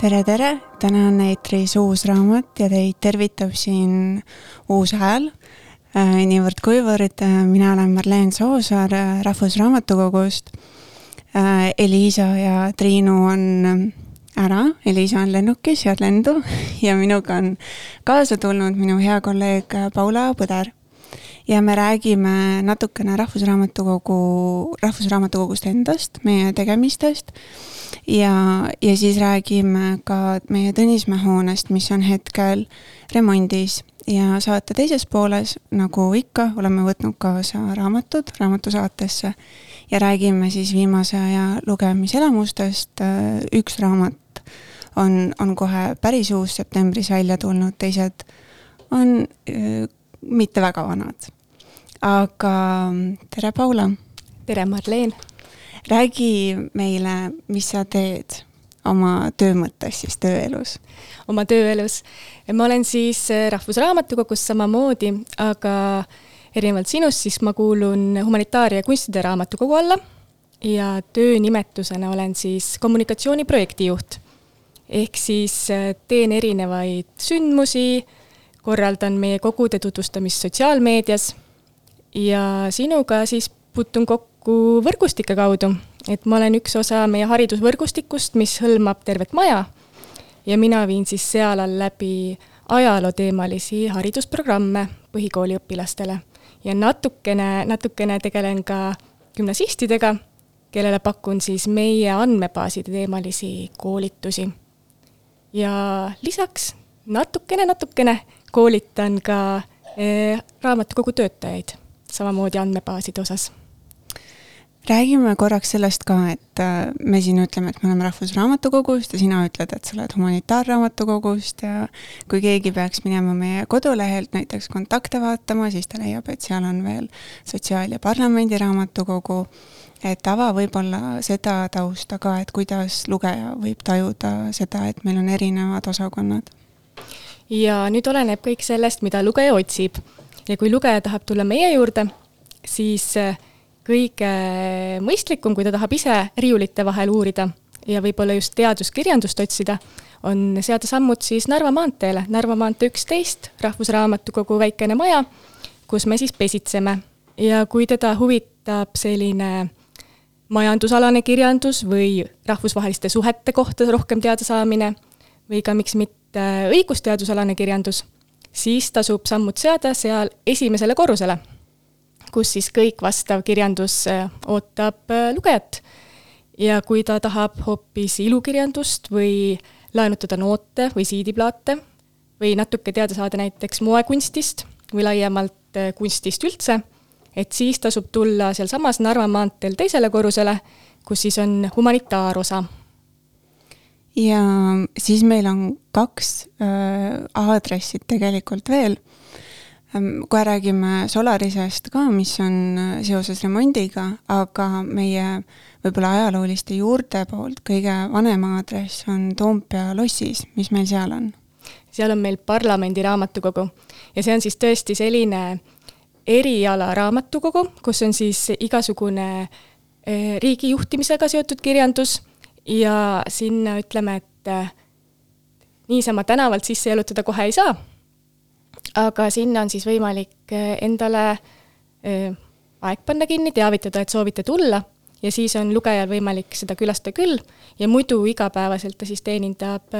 tere, tere, täna on eetris uus raamat ja teid tervitab siin uus hääl. niivõrd-kuivõrd mina olen Marleen Soosaar Rahvusraamatukogust. Eliisa ja Triinu on ära, Elisa on lennukis, head lendu ja minuga on kaasa tulnud minu hea kolleeg Paula Põder. ja me räägime natukene Rahvusraamatukogu, Rahvusraamatukogust endast, meie tegemistest ja, ja siis räägime ka meie Tõnismäe hoonest, mis on hetkel remondis ja saate teises pooles, nagu ikka, oleme võtnud kaasa raamatud raamatusaatesse ja räägime siis viimase aja lugemiselamustest. üks raamat on, on kohe päris uus, septembris välja tulnud, teised on äh, mitte väga vanad. aga tere, Paula! tere, Marleen! räägi meile, mis sa teed oma töö mõttes siis tööelus? oma tööelus? ma olen siis Rahvusraamatukogus samamoodi, aga erinevalt sinust, siis ma kuulun humanitaar- ja kunstide raamatukogu alla ja töönimetusena olen siis kommunikatsiooniprojekti juht ehk siis äh, teen erinevaid sündmusi, korraldan meie kogude tutvustamist sotsiaalmeedias ja sinuga siis puutun kokku võrgustike kaudu, et ma olen üks osa meie haridusvõrgustikust, mis hõlmab tervet maja. Ja mina viin siis seal all läbi ajalooteemalisi haridusprogramme põhikooliõpilastele. Ja natukene, natukene tegelen ka gümnasistidega, kellele pakun siis meie andmebaaside teemalisi koolitusi ja lisaks natukene, natukene koolitan ka eh, raamatukogu töötajaid, samamoodi andmebaaside osas. Räägime korraks sellest ka, et äh, me siin ütleme, et me oleme Rahvusraamatukogust ja sina ütled, et sa oled Humanitaarraamatukogust ja kui keegi peaks minema meie kodulehelt näiteks kontakte vaatama, siis ta leiab, et seal on veel Sotsiaal- ja Parlamendiraamatukogu et ava võib-olla seda tausta ka, et kuidas lugeja võib tajuda seda, et meil on erinevad osakonnad? ja nüüd oleneb kõik sellest, mida lugeja otsib. ja kui lugeja tahab tulla meie juurde, siis äh, kõige mõistlikum, kui ta tahab ise riiulite vahel uurida ja võib-olla just teaduskirjandust otsida, on seada sammud siis Narva maanteele, Narva maantee üksteist, Rahvusraamatukogu väikene maja, kus me siis pesitseme. ja kui teda huvitab selline majandusalane kirjandus või rahvusvaheliste suhete kohta rohkem teada saamine või ka miks mitte õigusteadusalane kirjandus, siis tasub sammud seada seal esimesele korrusele, kus siis kõik vastav kirjandus äh, ootab äh, lugejat. ja kui ta tahab hoopis ilukirjandust või laenutada noote või siidiplaate või natuke teada saada näiteks moekunstist või laiemalt äh, kunstist üldse et siis tasub tulla sealsamas Narva maanteel teisele korrusele, kus siis on humanitaarosa. ja siis meil on kaks äh, aadressit tegelikult veel ähm,. kohe räägime Solarisest ka, mis on äh, seoses remondiga, aga meie võib-olla ajalooliste juurte poolt kõige vanem aadress on Toompea lossis, mis meil seal on? seal on meil parlamendi raamatukogu ja see on siis tõesti selline erialaraamatukogu, kus on siis igasugune eh, riigi juhtimisega seotud kirjandus ja sinna ütleme, et eh, niisama tänavalt sisse jalutada kohe ei saa. aga sinna on siis võimalik eh, endale aeg panna kinni, teavitada, et soovite tulla. Ja siis on lugejal võimalik seda külastada küll. Ja muidu igapäevaselt ta siis teenindab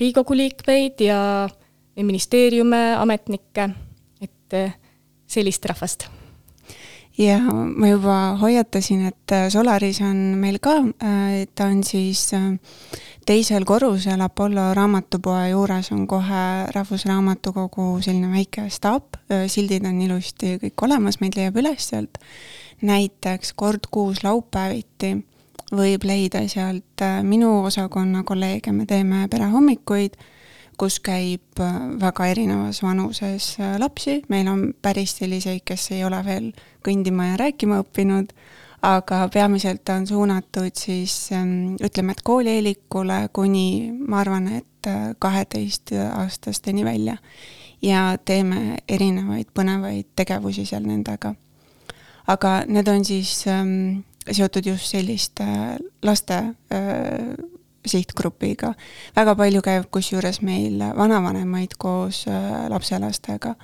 Riigikogu liikmeid ja ministeeriume, ametnikke, et sellist rahvast ja ma juba hoiatasin, et äh, Solaris on meil ka, äh, ta on siis äh, teisel korrusel Apollo raamatupoe juures on kohe Rahvusraamatukogu selline väike staap, sildid on ilusti kõik olemas, meid leiab üles sealt. näiteks kord kuus laupäeviti võib leida sealt minu osakonna kolleege, me teeme perehommikuid kus käib äh, väga erinevas vanuses äh, lapsi, meil on päris selliseid, kes ei ole veel kõndima ja rääkima õppinud, aga peamiselt on suunatud siis ähm, ütleme, et koolieelikule kuni ma arvan, et äh, kaheteistaastasteni välja. ja teeme erinevaid põnevaid tegevusi seal nendega. aga need on siis ähm, seotud just selliste laste äh, sihtgrupiga. väga palju käib kusjuures meil vanavanemaid koos äh, lapselastega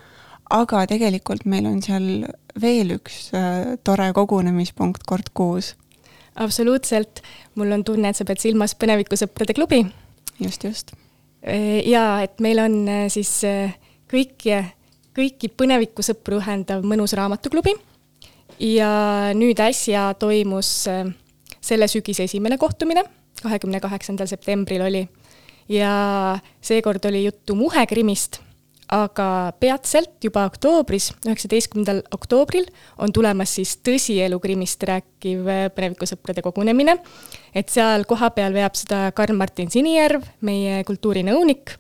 aga tegelikult meil on seal veel üks äh, tore kogunemispunkt kord kuus. absoluutselt, mul on tunne, et sa pead silmas Põnevikusõprade klubi. just, just. Äh, jaa, et meil on siis kõiki, kõiki põnevikusõpru ühendav mõnus raamatuklubi ja nüüd äsja toimus selle sügise esimene kohtumine, kahekümne kaheksandal septembril oli. ja seekord oli juttu Muhe krimist aga peatselt juba oktoobris, üheksateistkümnendal oktoobril on tulemas siis tõsielu krimist rääkiv põnevikusõprade kogunemine. et seal kohapeal veab seda Karl-Martin Sinijärv, meie kultuurinõunik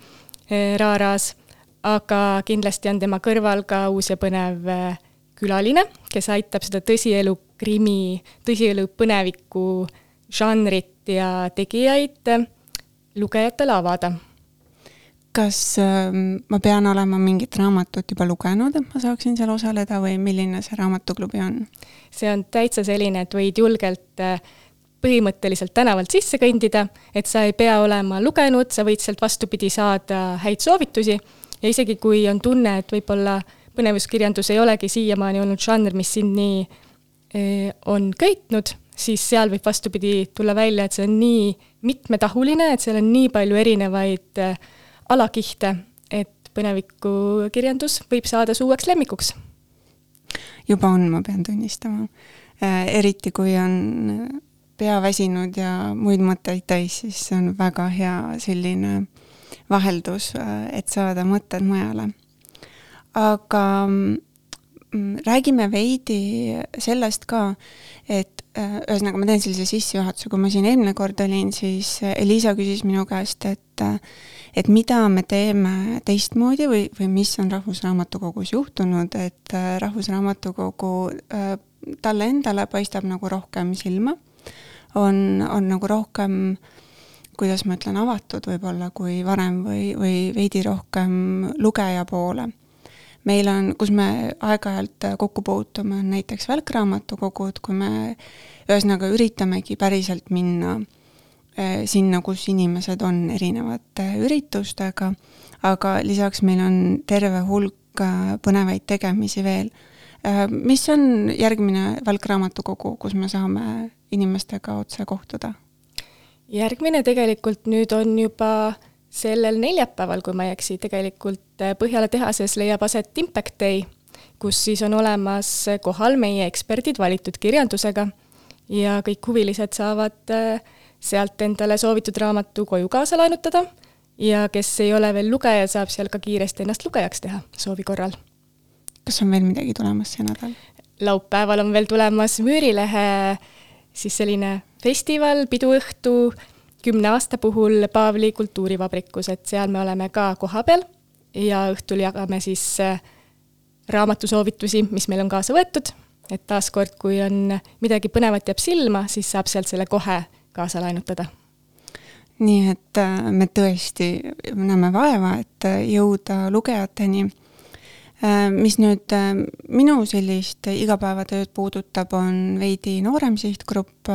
äh, Raaraas, aga kindlasti on tema kõrval ka uus ja põnev äh, külaline, kes aitab seda tõsielu krimi, tõsielu põneviku žanrit ja tegijaid lugejatele avada kas äh, ma pean olema mingit raamatut juba lugenud, et ma saaksin seal osaleda või milline see raamatuklubi on? see on täitsa selline, et võid julgelt äh, põhimõtteliselt tänavalt sisse kõndida, et sa ei pea olema lugenud, sa võid sealt vastupidi saada häid soovitusi ja isegi kui on tunne, et võib-olla põnevuskirjandus ei olegi siiamaani olnud žanr, mis sind nii eh, on köitnud, siis seal võib vastupidi tulla välja, et see on nii mitmetahuline, et seal on nii palju erinevaid eh, alakihte, et põnevikukirjandus võib saada su uueks lemmikuks. juba on, ma pean tunnistama. Äh, eriti kui on pea väsinud ja muid mõtteid täis, siis see on väga hea selline vaheldus, äh, et saada mõtted mujale. aga mm, räägime veidi sellest ka, et äh, ühesõnaga, ma teen sellise sissejuhatuse, kui ma siin eelmine kord olin, siis Elisa küsis minu käest, et et mida me teeme teistmoodi või, või mis on Rahvusraamatukogus juhtunud, et äh, Rahvusraamatukogu äh, talle endale paistab nagu rohkem silma, on, on nagu rohkem kuidas ma ütlen, avatud võib-olla kui varem või, või veidi rohkem lugeja poole. Meil on, kus me aeg-ajalt kokku puutume, on näiteks välkraamatukogud, kui me ühesõnaga üritamegi päriselt minna Äh, sinna, kus inimesed on erinevate üritustega, aga lisaks meil on terve hulk äh, põnevaid tegemisi veel. Äh, mis on järgmine välkraamatukogu, kus me saame inimestega otse kohtuda? järgmine tegelikult nüüd on juba sellel neljapäeval, kui ma ei eksi, tegelikult Põhjala tehases leiab aset Impact Day, kus siis on olemas kohal meie eksperdid valitud kirjandusega ja kõik huvilised saavad äh, sealt endale soovitud raamatu koju kaasa laenutada ja kes ei ole veel lugeja, saab seal ka kiiresti ennast lugejaks teha soovi korral. kas on veel midagi tulemas see nädal? laupäeval on veel tulemas Müürilehe siis selline festival, piduõhtu kümne aasta puhul Paavli kultuurivabrikus, et seal me oleme ka kohapeal ja õhtul jagame siis äh, raamatusoovitusi, mis meil on kaasa võetud, et taaskord, kui on midagi põnevat jääb silma, siis saab sealt selle kohe kaasa laenutada. nii et äh, me tõesti näeme vaeva, et äh, jõuda lugejateni. Mis nüüd minu sellist igapäevatööd puudutab, on veidi noorem sihtgrupp,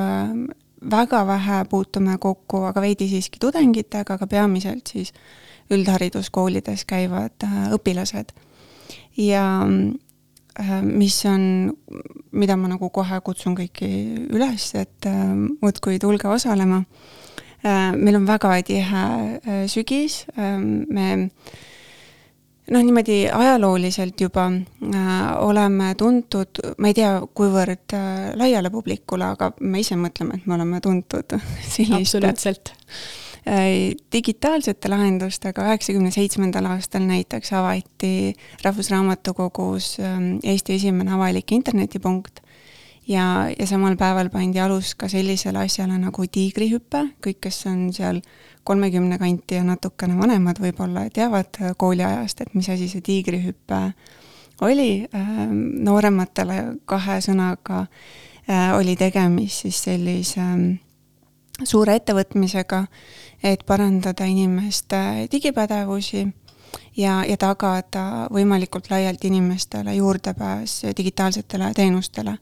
väga vähe puutume kokku, aga veidi siiski tudengitega, aga peamiselt siis üldhariduskoolides käivad õpilased. ja mis on mida ma nagu kohe kutsun kõiki üles, et äh, muudkui tulge osalema. Äh, meil on väga tihe äh, sügis, me noh, niimoodi ajalooliselt juba oleme tuntud, ma ei tea, kuivõrd laiale publikule, aga me ise mõtleme, et me oleme tuntud selliste absoluutselt. digitaalsete lahendustega. üheksakümne seitsmendal aastal näiteks avati Rahvusraamatukogus Eesti esimene avalik internetipunkt ja, ja samal päeval pandi alus ka sellisele asjale nagu tiigrihüpe, kõik, kes on seal kolmekümne kanti ja natukene vanemad võib-olla teavad kooliajast, et mis asi see tiigrihüpe oli, ähm, noorematele kahe sõnaga äh, oli tegemist siis sellise ähm, suure ettevõtmisega, et parandada inimeste digipädevusi ja, ja tagada võimalikult laialt inimestele juurdepääs digitaalsetele teenustele.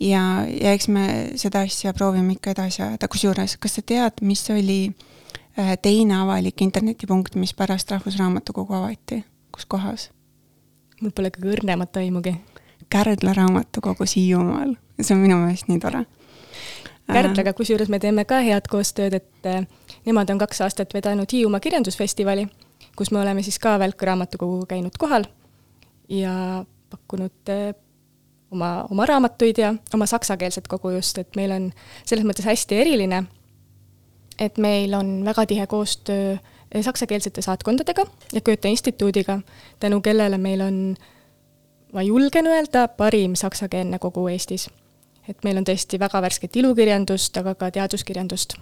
ja, ja eks me seda asja proovime ikka edasi ajada, kusjuures, kas sa tead, mis oli äh, teine avalik internetipunkt, mis pärast Rahvusraamatukogu avati, kus kohas? mul pole kõige õrnemat aimugi. Kärdla raamatukogus Hiiumaal, see on minu meelest nii tore. Kärdlaga kusjuures me teeme ka head koostööd, et äh, nemad on kaks aastat vedanud Hiiumaa kirjandusfestivali, kus me oleme siis ka Välku raamatukoguga käinud kohal ja pakkunud äh, oma, oma raamatuid ja oma saksakeelset kogu just, et meil on selles mõttes hästi eriline, et meil on väga tihe koostöö Eh, saksakeelsete saatkondadega ja Goethe instituudiga, tänu kellele meil on, ma julgen öelda, parim saksakeelne kogu Eestis. et meil on tõesti väga värsket ilukirjandust, aga ka teaduskirjandust.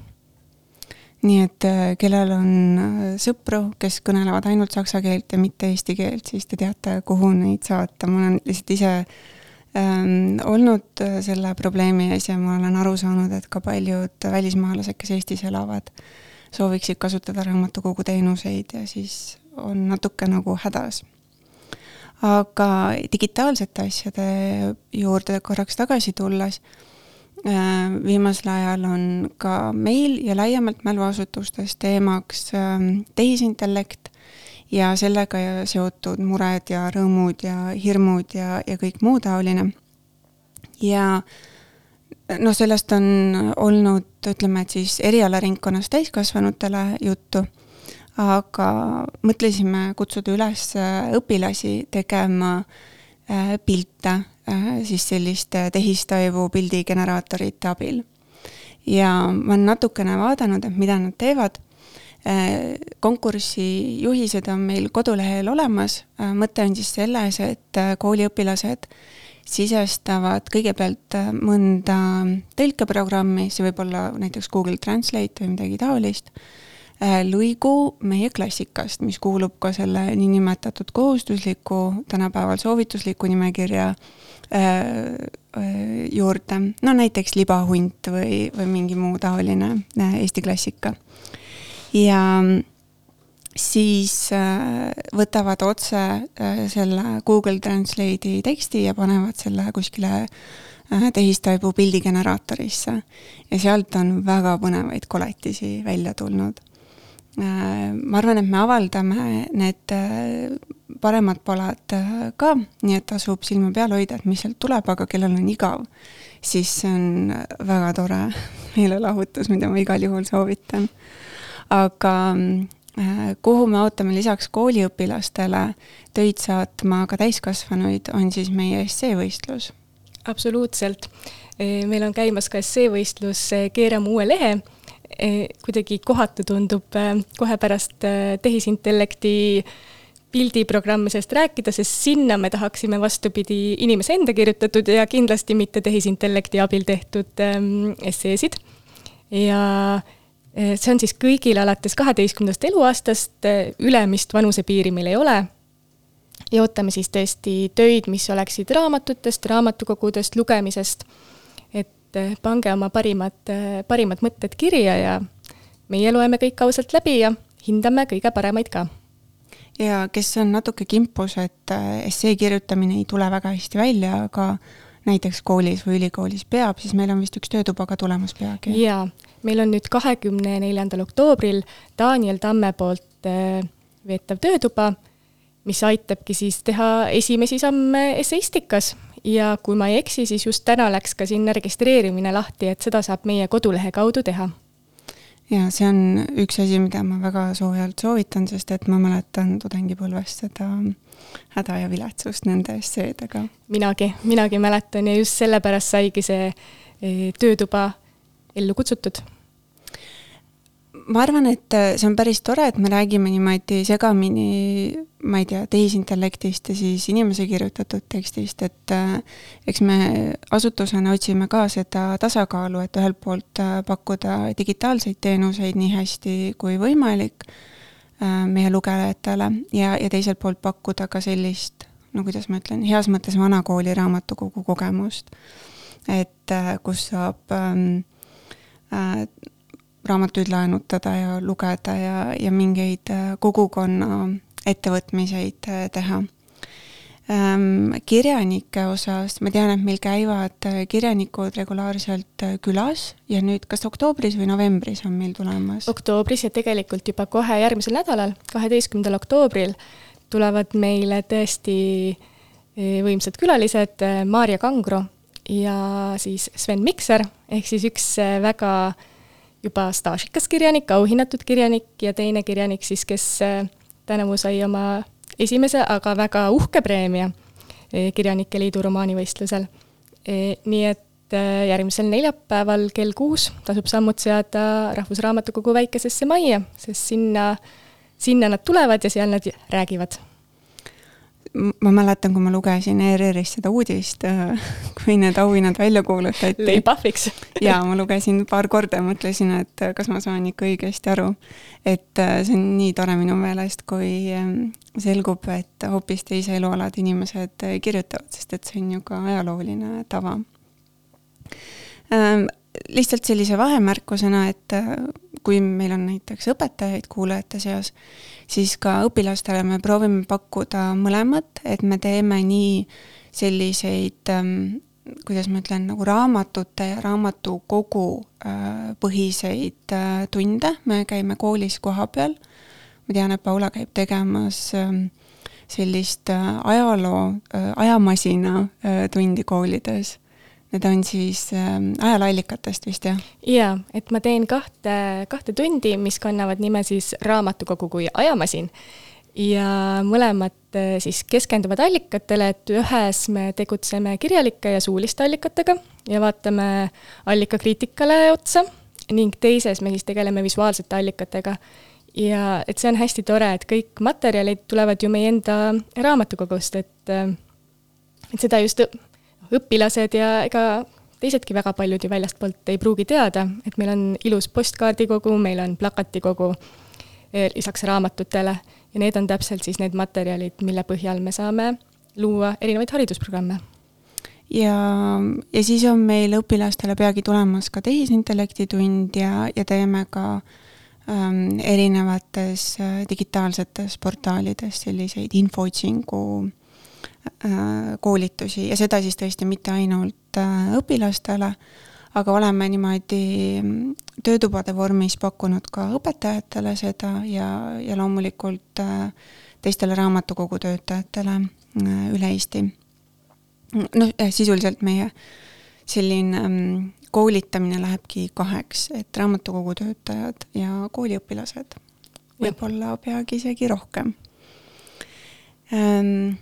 nii et äh, kellel on äh, sõpru, kes kõnelevad ainult saksa keelt ja mitte eesti keelt, siis te teate, kuhu neid saata, ma olen lihtsalt ise olnud äh, selle probleemi ees ja ma olen aru saanud, et ka paljud välismaalased, kes Eestis elavad, sooviksid kasutada raamatukogu teenuseid ja siis on natuke nagu hädas. aga digitaalsete asjade juurde korraks tagasi tulles, äh, viimasel ajal on ka meil ja laiemalt mäluasutustes teemaks ähm, tehisintellekt ja sellega seotud mured ja rõõmud ja hirmud ja, ja kõik muu taoline. ja äh, noh, sellest on olnud, ütleme, et siis erialaringkonnas täiskasvanutele juttu, aga mõtlesime kutsuda üles õpilasi tegema äh, pilte äh, siis selliste tehistoivu pildigeneraatorite abil. ja ma olen natukene vaadanud, et mida nad teevad äh, konkursi juhised on meil kodulehel olemas, mõte on siis selles, et kooliõpilased sisestavad kõigepealt äh, mõnda tõlkeprogrammi, see võib olla näiteks Google Translate või midagi taolist, äh, lõigu meie klassikast, mis kuulub ka selle niinimetatud kohustusliku, tänapäeval soovitusliku nimekirja äh, juurde, no näiteks Libahunt või, või mingi muu taoline Eesti klassika. Ja siis äh, võtavad otse äh, selle Google Translate'i teksti ja panevad selle kuskile äh, tehistaibu pildigeneraatorisse. ja sealt on väga põnevaid koletisi välja tulnud. ma arvan, et me avaldame need paremad palad ka, nii et tasub silma peal hoida, et mis sealt tuleb, aga kellel on igav, siis see on väga tore meelelahutus, mida ma igal juhul soovitan. Aga Äh, kuhu me ootame lisaks kooliõpilastele töid saatma ka täiskasvanuid, on siis meie esseevõistlus. absoluutselt. Meil on käimas ka esseevõistlus Keerame uue lehe. Kuidagi kohatu tundub kohe pärast tehisintellekti pildiprogrammisest rääkida, sest sinna me tahaksime vastupidi inimese enda kirjutatud ja kindlasti mitte tehisintellekti abil tehtud esseesid. ja see on siis kõigil alates kaheteistkümnendast eluaastast, eh, ülemist vanusepiiri meil ei ole. ja ootame siis tõesti töid, mis oleksid raamatutest, raamatukogudest, lugemisest. et eh, pange oma parimad, parimad mõtted kirja ja meie loeme kõik ausalt läbi ja hindame kõige paremaid ka ja kes on natuke kimpus, et essee kirjutamine ei tule väga hästi välja, aga näiteks koolis või ülikoolis peab, siis meil on vist üks töötuba ka tulemas peagi. jaa, meil on nüüd kahekümne neljandal oktoobril Daniel Tamme poolt äh, veetav töötuba, mis aitabki siis teha esimesi samme esseistikas ja kui ma ei eksi, siis just täna läks ka sinna registreerimine lahti, et seda saab meie kodulehe kaudu teha ja see on üks asi, mida ma väga soojalt soovitan, sest et ma mäletan tudengipõlvest seda häda ja viletsust nende esseedega. minagi, minagi mäletan ja just sellepärast saigi see eh, töötuba ellu kutsutud ma arvan, et äh, see on päris tore, et me räägime niimoodi segamini, ma ei tea, tehisintellektist ja siis inimese kirjutatud tekstist, et äh, eks me asutusena otsime ka seda tasakaalu, et ühelt poolt äh, pakkuda digitaalseid teenuseid nii hästi kui võimalik meie lugejatele ja, ja teiselt poolt pakkuda ka sellist, no kuidas ma ütlen, heas mõttes vanakooli raamatukogu kogemust. Et kus saab ähm, äh, raamatuid laenutada ja lugeda ja, ja mingeid äh, kogukonna ettevõtmiseid äh, teha ähm,. kirjanike osas ma tean, et meil käivad äh, kirjanikud regulaarselt külas ja nüüd kas oktoobris või novembris on meil tulemas? oktoobris ja tegelikult juba kohe järgmisel nädalal, kaheteistkümnendal oktoobril tulevad meile tõesti võimsad külalised Maarja Kangro ja siis Sven Mikser, ehk siis üks väga juba staažikas kirjanik, auhinnatud kirjanik ja teine kirjanik siis, kes tänavu sai oma esimese, aga väga uhke preemia eh, Kirjanike Liidu romaanivõistlusel. Eh, nii et järgmisel neljapäeval kell kuus tasub sammud seada Rahvusraamatukogu väikesesse majja, sest sinna, sinna nad tulevad ja seal nad räägivad ma mäletan, kui ma lugesin ERR-is seda uudist, kui need auhinnad välja kuulutati. lõi pahviks ja ma lugesin paar korda ja mõtlesin, et kas ma saan ikka õigesti aru. et äh, see on nii tore minu meelest, kui ähm, selgub, et hoopis teise elualade inimesed äh, kirjutavad, sest et see on ju ka ajalooline tava. Ähm, lihtsalt sellise vahemärkusena, et äh, kui meil on näiteks õpetajaid kuulajate seas, siis ka õpilastele me proovime pakkuda mõlemat, et me teeme nii selliseid ähm, kuidas ma ütlen, nagu raamatute ja raamatukogu äh, põhiseid äh, tunde, me käime koolis kohapeal. ma tean, et Paula käib tegemas äh, sellist ajaloo ajamasina tundi koolides Need on siis äh, ajalooallikatest vist, jah? jaa, et ma teen kahte, kahte tundi, mis kannavad nime siis Raamatukogu kui ajamasin ja mõlemad äh, siis keskenduvad allikatele, et ühes me tegutseme kirjalike ja suuliste allikatega ja vaatame allikakriitikale otsa ning teises me siis tegeleme visuaalsete allikatega. ja et see on hästi tore, et kõik materjalid tulevad ju meie enda raamatukogust, et äh, et seda just õpilased ja ega teisedki väga paljud ju väljastpoolt ei pruugi teada, et meil on ilus postkaardikogu, meil on plakatikogu e, lisaks raamatutele ja need on täpselt siis need materjalid, mille põhjal me saame luua erinevaid haridusprogramme. ja, ja siis on meil õpilastele peagi tulemas ka tehisintellekti tund ja, ja teeme ka ähm, erinevates äh, digitaalsetes portaalides selliseid infootsingu äh, Äh, koolitusi ja seda siis tõesti mitte ainult äh, õpilastele, aga oleme niimoodi mm, töötubade vormis pakkunud ka õpetajatele seda ja, ja loomulikult äh, teistele raamatukogu töötajatele üle Eesti. noh, sisuliselt meie selline mm, koolitamine lähebki kaheks, et raamatukogu töötajad ja kooliõpilased. võib-olla peagi isegi rohkem ähm,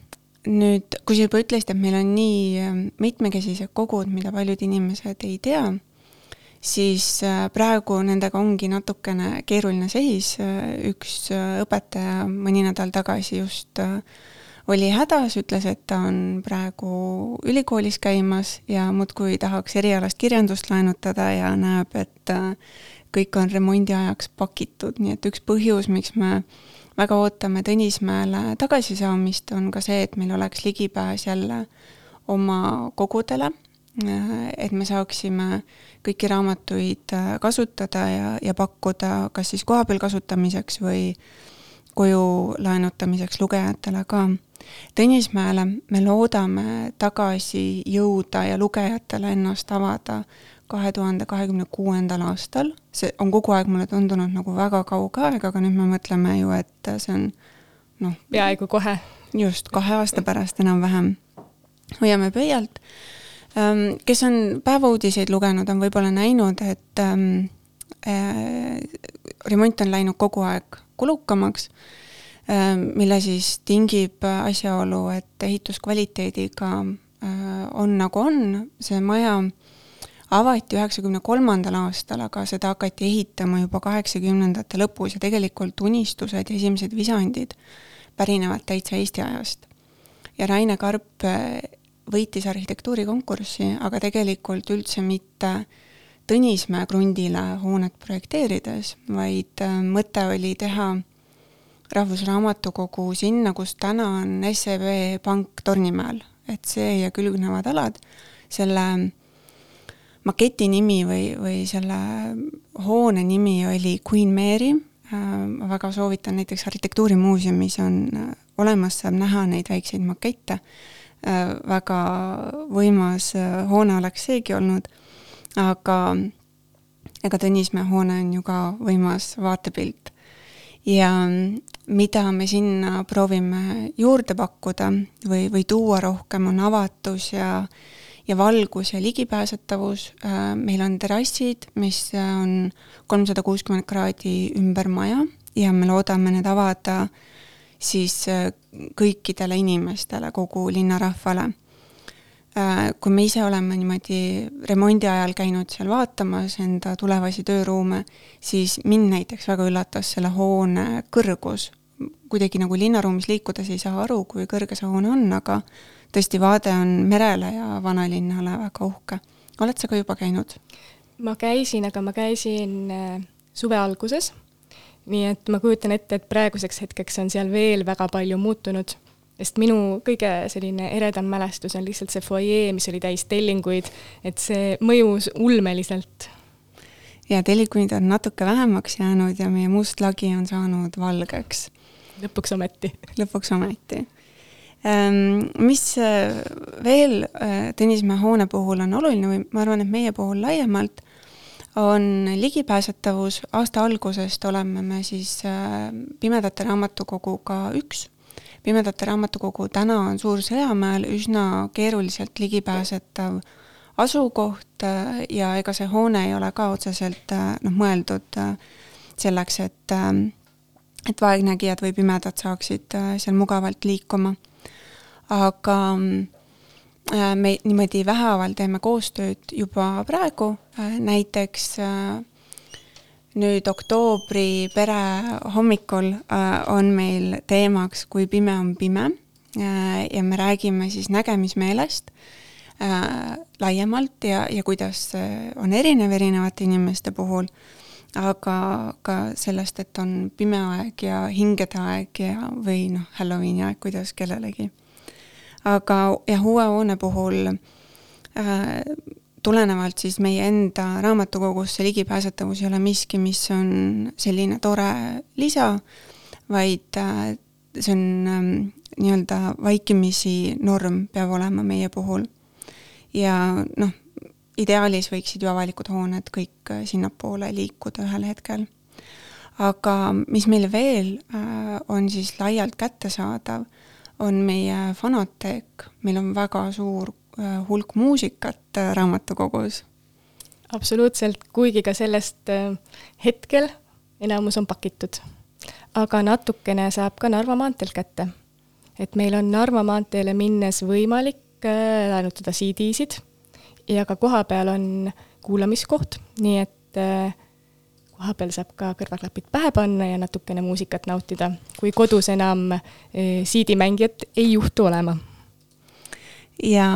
nüüd, kui sa juba ütlesid, et meil on nii ähm, mitmekesised kogud, mida paljud inimesed ei tea, siis äh, praegu nendega ongi natukene keeruline seis. Äh, üks äh, õpetaja mõni nädal tagasi just oli hädas, ütles, et ta on praegu ülikoolis käimas ja muudkui tahaks erialast kirjandust laenutada ja näeb, et kõik on remondi ajaks pakitud, nii et üks põhjus, miks me väga ootame Tõnismäele tagasisaamist, on ka see, et meil oleks ligipääs jälle oma kogudele, et me saaksime kõiki raamatuid kasutada ja, ja pakkuda kas siis kohapeal kasutamiseks või koju laenutamiseks lugejatele ka. Tõnismäele me loodame tagasi jõuda ja lugejatele ennast avada kahe tuhande kahekümne kuuendal aastal, see on kogu aeg mulle tundunud nagu väga kauge aeg, aga nüüd me mõtleme ju, et see on noh. peaaegu kohe. just, kahe aasta pärast enam-vähem. hoiame pöialt. Ähm, kes on päevauudiseid lugenud, on võib-olla näinud, et äh, remont on läinud kogu aeg kulukamaks äh,, mille siis tingib asjaolu, et ehituskvaliteediga äh, on nagu on, see maja äh, avati üheksakümne kolmandal aastal, aga seda hakati ehitama juba kaheksakümnendate lõpus ja tegelikult unistused ja esimesed visandid pärinevad täitsa Eesti ajast. ja Raine Karp eh, võitis arhitektuurikonkurssi, aga tegelikult üldse mitte Tõnismäe krundile hoonet projekteerides, vaid eh, mõte oli teha Rahvusraamatukogu sinna, kus täna on SEB Pank Tornimäel, et see ja külgnevad alad selle maketi nimi või, või selle hoone nimi oli Queen Mary. ma väga soovitan, näiteks Arhitektuurimuuseumis on olemas, saab näha neid väikseid makette. väga võimas hoone oleks seegi olnud, aga ega Tõnismäe hoone on ju ka võimas vaatepilt. ja mida me sinna proovime juurde pakkuda või, või tuua rohkem, on avatus ja ja valgus ja ligipääsetavus, meil on terrassid, mis on kolmsada kuuskümmend kraadi ümber maja ja me loodame need avada siis kõikidele inimestele, kogu linnarahvale Äh, kui me ise oleme niimoodi remondi ajal käinud seal vaatamas enda tulevasi tööruume, siis mind näiteks väga üllatas selle hoone kõrgus. kuidagi nagu linnaruumis liikudes ei saa aru, kui kõrge see hoone on, aga tõesti, vaade on merele ja vanalinnale väga uhke. oled sa ka juba käinud? ma käisin, aga ma käisin äh, suve alguses, nii et ma kujutan ette, et praeguseks hetkeks on seal veel väga palju muutunud sest minu kõige selline eredam mälestus on lihtsalt see fuajee, mis oli täis tellinguid, et see mõjus ulmeliselt. ja tellinguid on natuke vähemaks jäänud ja meie must lagi on saanud valgeks. lõpuks ometi. lõpuks ometi. Ehm, mis äh, veel äh, Tõnismäe hoone puhul on oluline või ma arvan, et meie puhul laiemalt, on ligipääsetavus, aasta algusest oleme me siis äh, Pimedate Raamatukoguga üks Pimedate Raamatukogu täna on Suur-Sõjamäel üsna keeruliselt ligipääsetav asukoht ja ega see hoone ei ole ka otseselt noh, mõeldud selleks, et et vaegnägijad või pimedad saaksid seal mugavalt liikuma. Aga me niimoodi vähehaaval teeme koostööd juba praegu, näiteks nüüd oktoobri pere hommikul äh, on meil teemaks Kui pime on pime. Äh, ja me räägime siis nägemismeelest äh, laiemalt ja, ja kuidas on erinev erinevate inimeste puhul, aga ka sellest, et on pime aeg ja hingede aeg ja, või noh, Halloweeni aeg, kuidas kellelegi. Aga jah, uue hoone puhul äh, tulenevalt siis meie enda raamatukogusse ligipääsetavus ei ole miski, mis on selline tore lisa, vaid äh, see on ähm, nii-öelda vaikimisi norm peab olema meie puhul. ja noh, ideaalis võiksid ju avalikud hooned kõik äh, sinnapoole liikuda ühel hetkel. aga mis meil veel äh, on siis laialt kättesaadav, on meie Fanoteek, meil on väga suur Äh, hulk muusikat äh, raamatukogus. absoluutselt, kuigi ka sellest äh, hetkel enamus on pakitud. aga natukene saab ka Narva maanteelt kätte. et meil on Narva maanteele minnes võimalik laenutada CD-sid ja ka kohapeal on kuulamiskoht, nii et kohapeal saab ka kõrvaklapid pähe panna ja natukene muusikat nautida, kui kodus enam CD-mängijat ei juhtu olema. Ja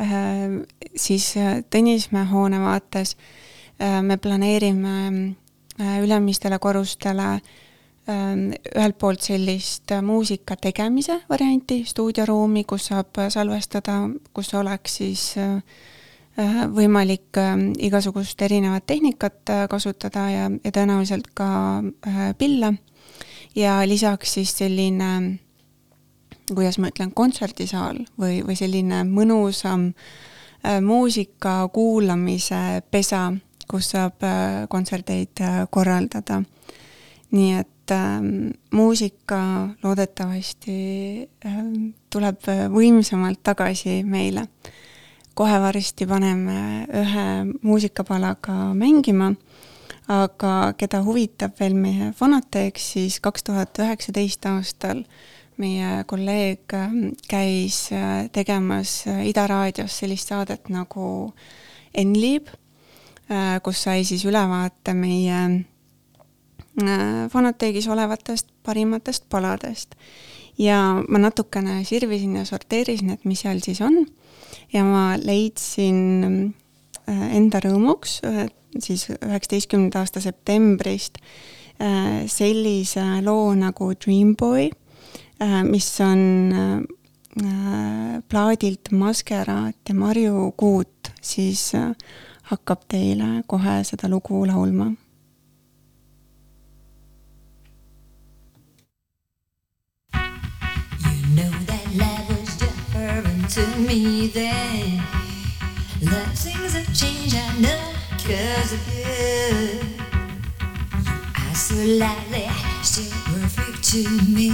äh, siis äh, Tõnismäe hoone vaates äh, me planeerime äh, ülemistele korrustele ühelt poolt sellist muusika tegemise varianti, stuudioruumi, kus saab salvestada, kus oleks siis äh võimalik äh, igasugust erinevat tehnikat äh, kasutada ja, ja tõenäoliselt ka äh, pille. ja lisaks siis selline kuidas ma ütlen, kontserdisaal või, või selline mõnusam äh, muusika kuulamise pesa, kus saab äh, kontserteid äh, korraldada. nii et äh, muusika loodetavasti äh, tuleb võimsamalt tagasi meile. Kohe varsti paneme ühe muusikapalaga mängima, aga keda huvitab veel meie Fonoteek, siis kaks tuhat üheksateist aastal meie kolleeg ähm, käis äh, tegemas äh, Ida raadios sellist saadet nagu Enliib, äh, kus sai siis ülevaate meie Fonoteegis olevatest parimatest paladest. ja ma natukene sirvisin ja sorteerisin, et mis seal siis on ja ma leidsin äh, enda rõõmuks siis üheksateistkümnenda aasta septembrist äh, sellise loo nagu Dreamboy, äh, mis on plaadilt Maskeraat ja Marju Kuut, siis hakkab teile kohe seda lugu laulma. cause of you. I so lightly, so perfect to me.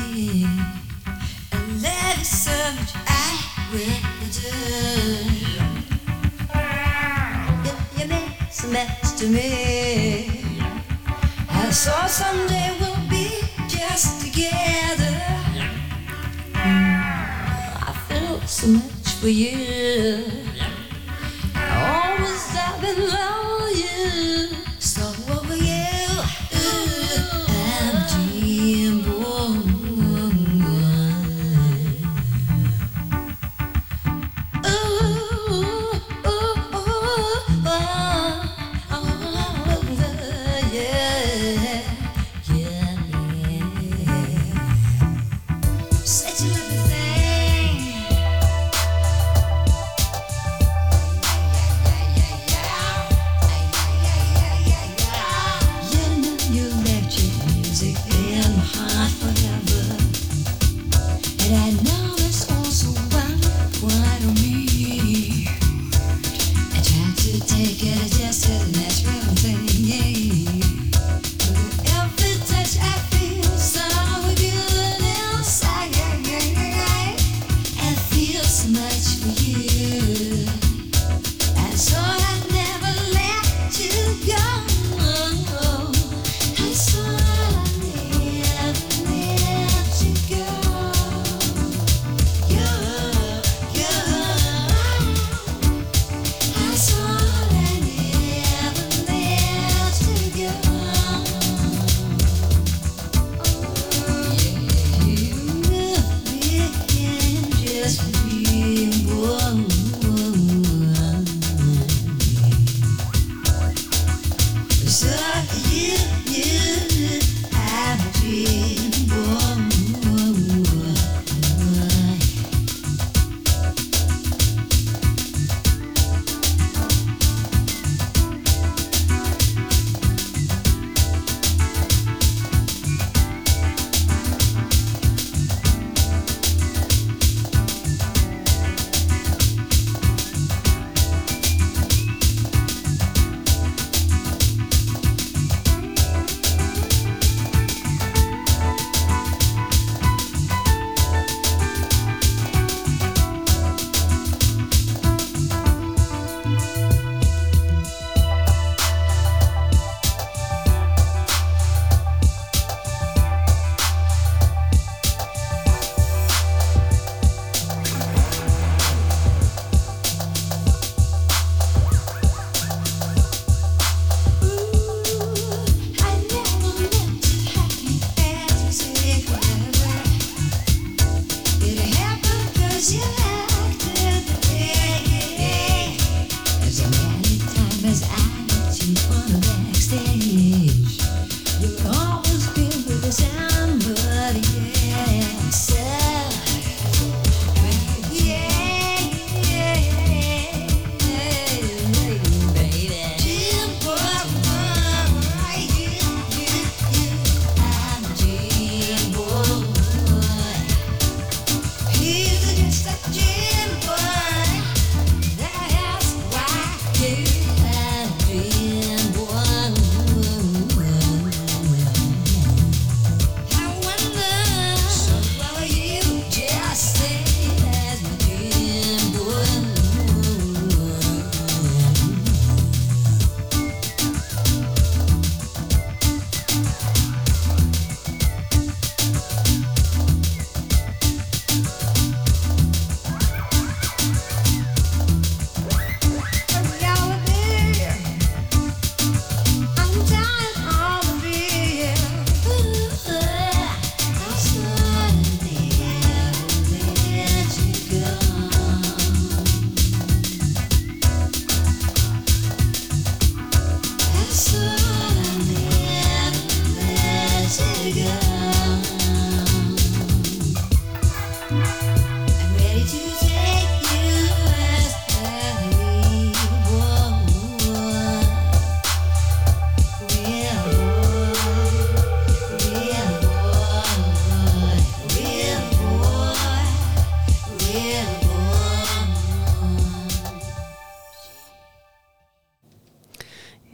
I love you so much, I will do. You, you mean so much to me. I saw someday we'll be just together. I feel so much for you always have been lying.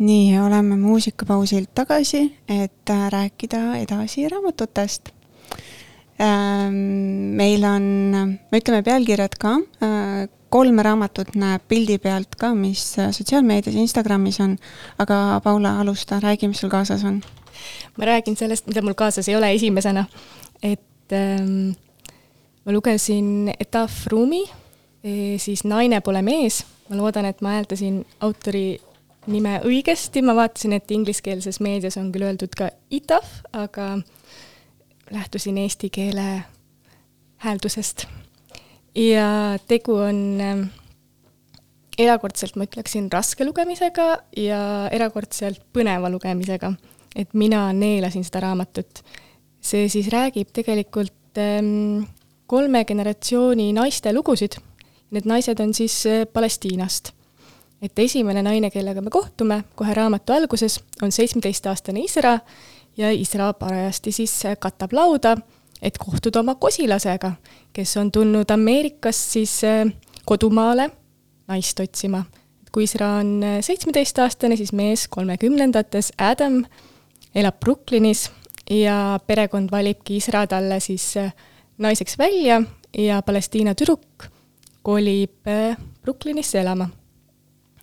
Nii, oleme muusikapausilt tagasi, et äh, rääkida edasi raamatutest. Ähm, meil on, me ütleme pealkirjad ka, äh, kolm raamatut näeb pildi pealt ka, mis äh, sotsiaalmeedias, Instagramis on, aga Paula, alusta, räägi, mis sul kaasas on. ma räägin sellest, mida mul kaasas ei ole esimesena, et ähm, ma lugesin Etaf Rumi, e, siis Naine pole mees, ma loodan, et ma hääldasin autori nime õigesti, ma vaatasin, et ingliskeelses meedias on küll öeldud ka ITAF, aga lähtusin eesti keele hääldusest. ja tegu on ähm, erakordselt, ma ütleksin, raske lugemisega ja erakordselt põneva lugemisega. et mina neelasin seda raamatut. see siis räägib tegelikult ähm, kolme generatsiooni naiste lugusid. Need naised on siis äh, Palestiinast et esimene naine, kellega me kohtume kohe raamatu alguses, on seitsmeteistaastane Isra ja Isra parajasti siis katab lauda, et kohtuda oma kosilasega, kes on tulnud Ameerikast siis äh, kodumaale naist otsima. kui Isra on äh, seitsmeteistaastane, siis mees kolmekümnendates, Adam, elab Brooklynis ja perekond valibki Isra talle siis äh, naiseks välja ja Palestiina tüdruk kolib Brooklynisse elama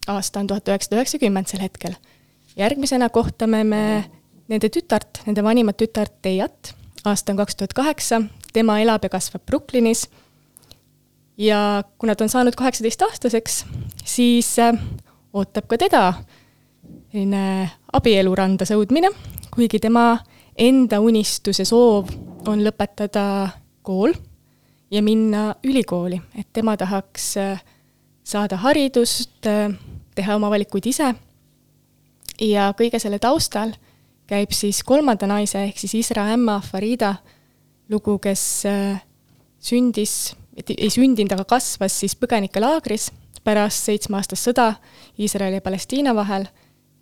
aasta on tuhat üheksasada üheksakümmend sel hetkel. järgmisena kohtame me nende tütart, nende vanimat tütart Teiat, aasta on kaks tuhat kaheksa, tema elab ja kasvab Brooklynis. Ja kuna ta on saanud kaheksateistaastaseks, siis äh, ootab ka teda selline abieluranda sõudmine, kuigi tema enda unistus ja soov on lõpetada kool ja minna ülikooli, et tema tahaks äh, saada haridust, äh, teha oma valikuid ise. ja kõige selle taustal käib siis kolmanda naise ehk siis Isra ämma Farida lugu, kes äh, sündis, ei sündinud, aga kasvas siis põgenikelaagris pärast seitsmeaastast sõda Iisraeli ja Palestiina vahel,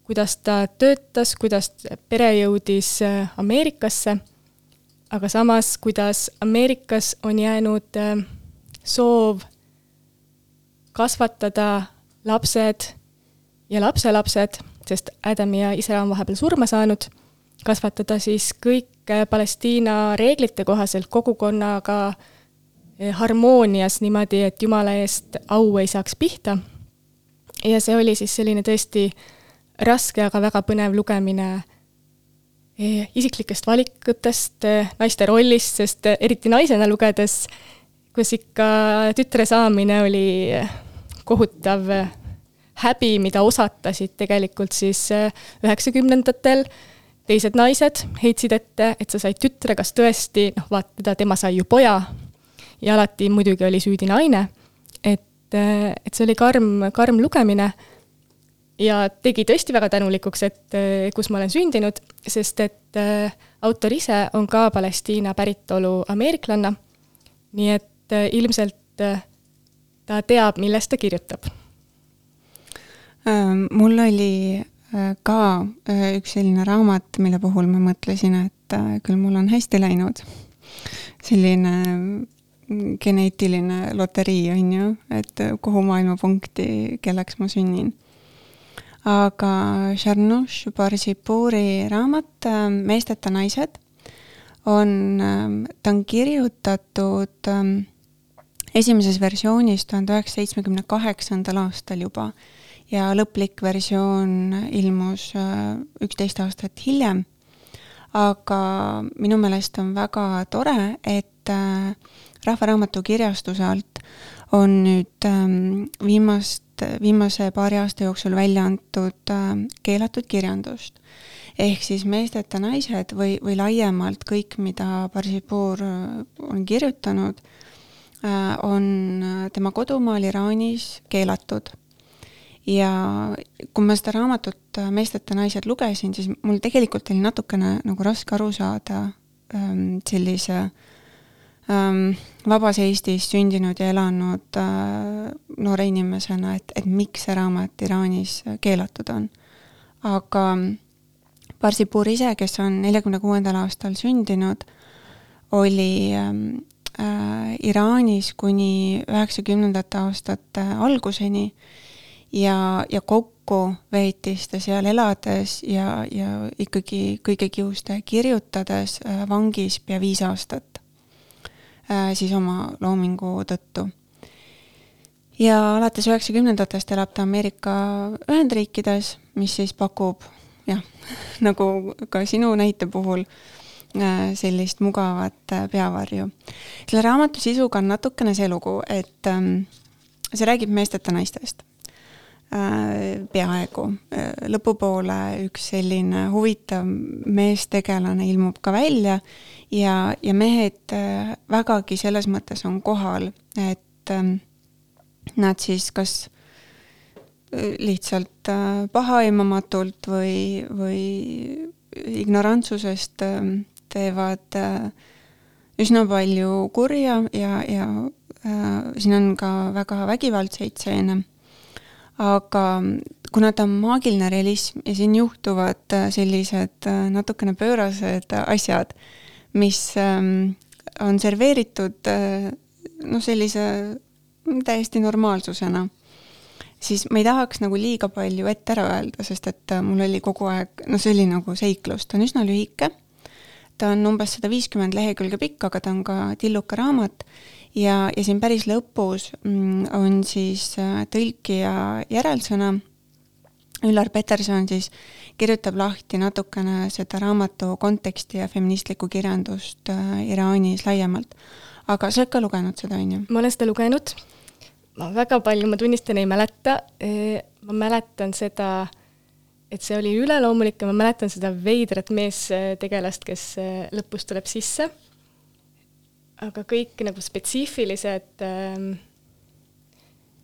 kuidas ta töötas, kuidas pere jõudis äh, Ameerikasse, aga samas, kuidas Ameerikas on jäänud äh, soov kasvatada lapsed ja lapselapsed, sest Adam ja isa on vahepeal surma saanud, kasvatada siis kõik Palestiina reeglite kohaselt kogukonnaga eh, harmoonias niimoodi, et jumala eest au ei saaks pihta. ja see oli siis selline tõesti raske, aga väga põnev lugemine eh, isiklikest valikutest, naiste rollist, sest eriti naisena lugedes, kus ikka tütre saamine oli kohutav häbi, mida osatasid tegelikult siis äh, üheksakümnendatel teised naised, heitsid ette, et sa said tütre, kas tõesti, noh, vaata, tema sai ju poja. Ja alati muidugi oli süüdi naine, et, äh, et see oli karm, karm lugemine. Ja tegi tõesti väga tänulikuks, et äh, kus ma olen sündinud, sest et autor ise on ka Palestiina päritolu ameeriklanna, nii et ilmselt ta teab, millest ta kirjutab mul oli ka üks selline raamat, mille puhul ma mõtlesin, et küll mul on hästi läinud. selline mm, geneetiline loterii, on ju, et kuhu maailmapunkti, kelleks ma sünnin. aga Sharnush Barsipuri raamat Meesteta naised on, ta on kirjutatud esimeses versioonis tuhande üheksasaja seitsmekümne kaheksandal aastal juba ja lõplik versioon ilmus äh, üksteist aastat hiljem. aga minu meelest on väga tore, et äh, Rahvaraamatu kirjastuse alt on nüüd ähm, viimast, viimase paari aasta jooksul välja antud äh, keelatud kirjandust. ehk siis Meesteta naised või, või laiemalt kõik, mida Barsipur on kirjutanud, on tema kodumaal Iraanis keelatud ja kui ma seda raamatut äh, Meesteta naised lugesin, siis mul tegelikult oli natukene nagu raske aru saada ähm, sellise ähm, vabas Eestis sündinud ja elanud äh, noore inimesena, et, et miks see raamat Iraanis keelatud on. aga Barsipur ise, kes on neljakümne kuuendal aastal sündinud, oli ähm, äh, Iraanis kuni üheksakümnendate aastate alguseni ja, ja kokku veetis ta seal elades ja, ja ikkagi kõige kiuste kirjutades äh, vangis pea viis aastat äh, siis oma loomingu tõttu. ja alates üheksakümnendatest elab ta Ameerika Ühendriikides, mis siis pakub jah, nagu ka sinu näite puhul, äh, sellist mugavat peavarju. selle raamatu sisuga on natukene see lugu, et ähm, see räägib meesteta naistest äh, peaaegu. lõpupoole üks selline huvitav meestegelane ilmub ka välja ja, ja mehed vägagi selles mõttes on kohal, et ähm, nad siis kas lihtsalt äh, pahaaimamatult või, või ignorantsusest äh, teevad äh, üsna palju kurja ja, ja siin on ka väga vägivaldseid stseene. Aga kuna ta on maagiline realism ja siin juhtuvad sellised natukene pöörased asjad, mis ähm, on serveeritud noh, sellise täiesti normaalsusena siis ma ei tahaks nagu liiga palju ette ära öelda, sest et äh, mul oli kogu aeg, no see oli nagu seiklus, ta on üsna lühike, ta on umbes sada viiskümmend lehekülge pikk, aga ta on ka tilluka raamat ja, ja siin päris lõpus mm, on siis äh, tõlkija järelsõna, Üllar Peterson siis kirjutab lahti natukene seda raamatu konteksti ja feministlikku kirjandust äh, Iraanis laiemalt. aga sa oled ka lugenud seda, on ju? ma olen seda lugenud ma väga palju, ma tunnistan, ei mäleta. ma mäletan seda, et see oli üleloomulik ja ma mäletan seda veidrat meestegelast, kes lõpus tuleb sisse. Aga kõik nagu spetsiifilised äh,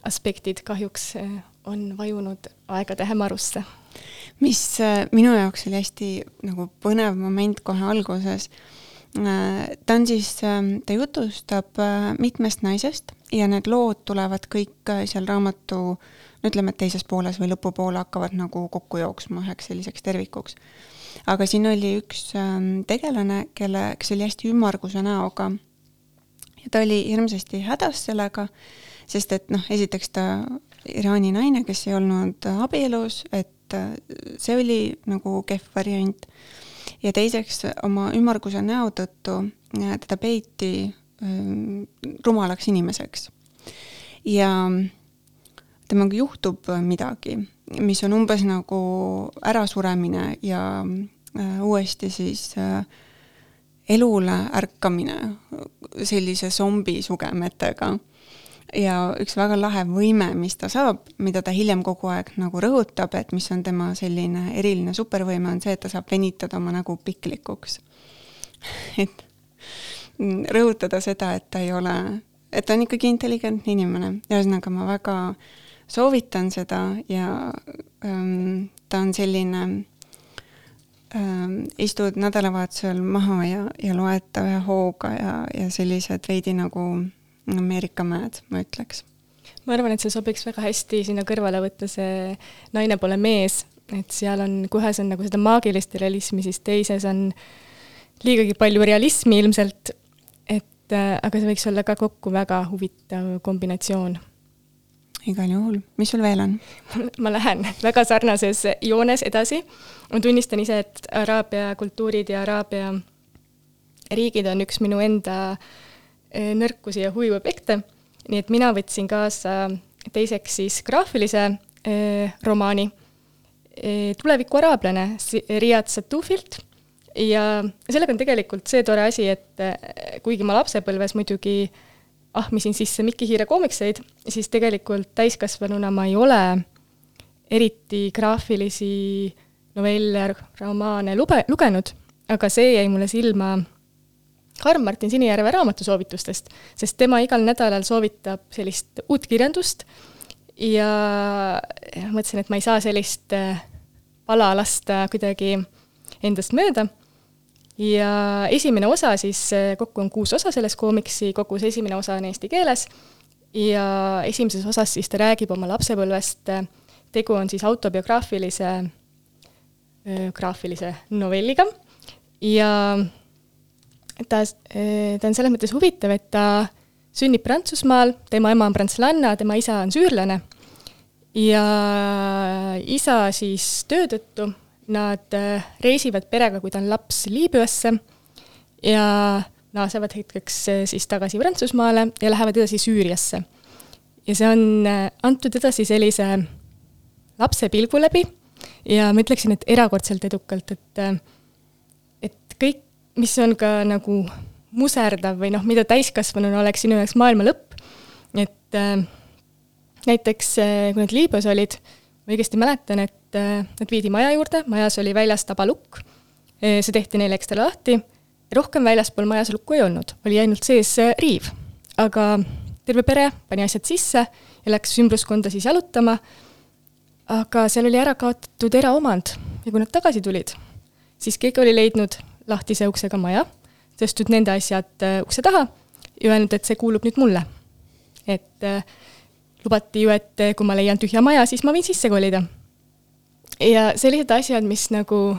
aspektid kahjuks on vajunud aegade hämarusse. mis minu jaoks oli hästi nagu põnev moment kohe alguses ta on siis, ta jutustab mitmest naisest ja need lood tulevad kõik äh, seal raamatu no ütleme, et teises pooles või lõpupoole hakkavad nagu kokku jooksma üheks selliseks tervikuks. aga siin oli üks ähm, tegelane, kelle, kes oli hästi ümmarguse näoga ta oli hirmsasti hädas sellega, sest et noh, esiteks ta Iraani naine, kes ei olnud abielus, et äh, see oli nagu kehv variant. ja teiseks oma ümmarguse näo tõttu äh, teda peeti rumalaks inimeseks. ja temaga juhtub midagi, mis on umbes nagu ärasuremine ja uuesti siis elule ärkamine sellise zombi sugemetega. ja üks väga lahe võime, mis ta saab, mida ta hiljem kogu aeg nagu rõhutab, et mis on tema selline eriline supervõime, on see, et ta saab venitada oma nägu piklikuks. et rõhutada seda, et ta ei ole, et ta on ikkagi intelligentne inimene, ühesõnaga ma väga soovitan seda ja ähm, ta on selline istud nädalavahetusel maha ja, ja loed ta ühe hooga ja, ja sellised veidi nagu Ameerika mäed, ma ütleks. ma arvan, et see sobiks väga hästi sinna kõrvale võtta see Naine pole mees, et seal on, kohes on nagu seda maagilist realismi, siis teises on liigagi palju realismi ilmselt et äh, aga see võiks olla ka kokku väga huvitav kombinatsioon. igal juhul, mis sul veel on ma lähen väga sarnases joones edasi. Ma tunnistan ise, et Araabia kultuurid ja Araabia riigid on üks minu enda äh, nõrkusi ja huviobjekte, nii et mina võtsin kaasa teiseks siis graafilise eh, romaani. Eh, Tuleviku araablane Riyad Satufilt. Ja sellega on tegelikult see tore asi, et eh, kuigi ma lapsepõlves muidugi ahmisin sisse Mikki Hiire koomikseid, siis tegelikult täiskasvanuna ma ei ole eriti graafilisi novelle, romaane lube, lugenud, aga see jäi mulle silma Karm-Martin Sinijärve raamatusoovitustest, sest tema igal nädalal soovitab sellist uut kirjandust ja mõtlesin, et ma ei saa sellist eh, pala lasta kuidagi endast mööda. Ja esimene osa siis, eh, kokku on kuus osa selles koomiksi kogus, esimene osa on eesti keeles ja esimeses osas siis ta räägib oma lapsepõlvest, tegu on siis autobiograafilise, graafilise novelliga ja ta, eh, ta on selles mõttes huvitav, et ta sünnib Prantsusmaal, tema ema on prantslanna, tema isa on süürlane ja isa siis töö tõttu, nad äh, reisivad perega, kui ta on laps, Liibüasse ja naasevad hetkeks äh, siis tagasi Prantsusmaale ja lähevad edasi Süüriasse. ja see on äh, antud edasi sellise lapse pilgu läbi ja ma ütleksin, et erakordselt edukalt, et, et kõik, mis on ka nagu muserdav või noh, mida täiskasvanuna oleks sinu jaoks maailma lõpp, et äh, näiteks äh, kui nad Liibüas olid, ma õigesti mäletan, et äh, nad viidi maja juurde, majas oli väljas tabalukk, äh, see tehti neile ekstra lahti, rohkem väljaspool majas lukku ei olnud, oli ainult sees äh, riiv. aga terve pere pani asjad sisse ja läks ümbruskonda siis jalutama aga seal oli ära kaotatud eraomand ja kui nad tagasi tulid, siis keegi oli leidnud lahtise uksega maja, tõstnud nende asjad äh, ukse taha ja öelnud, et see kuulub nüüd mulle. et äh, lubati ju, et äh, kui ma leian tühja maja, siis ma võin sisse kolida. ja sellised asjad, mis nagu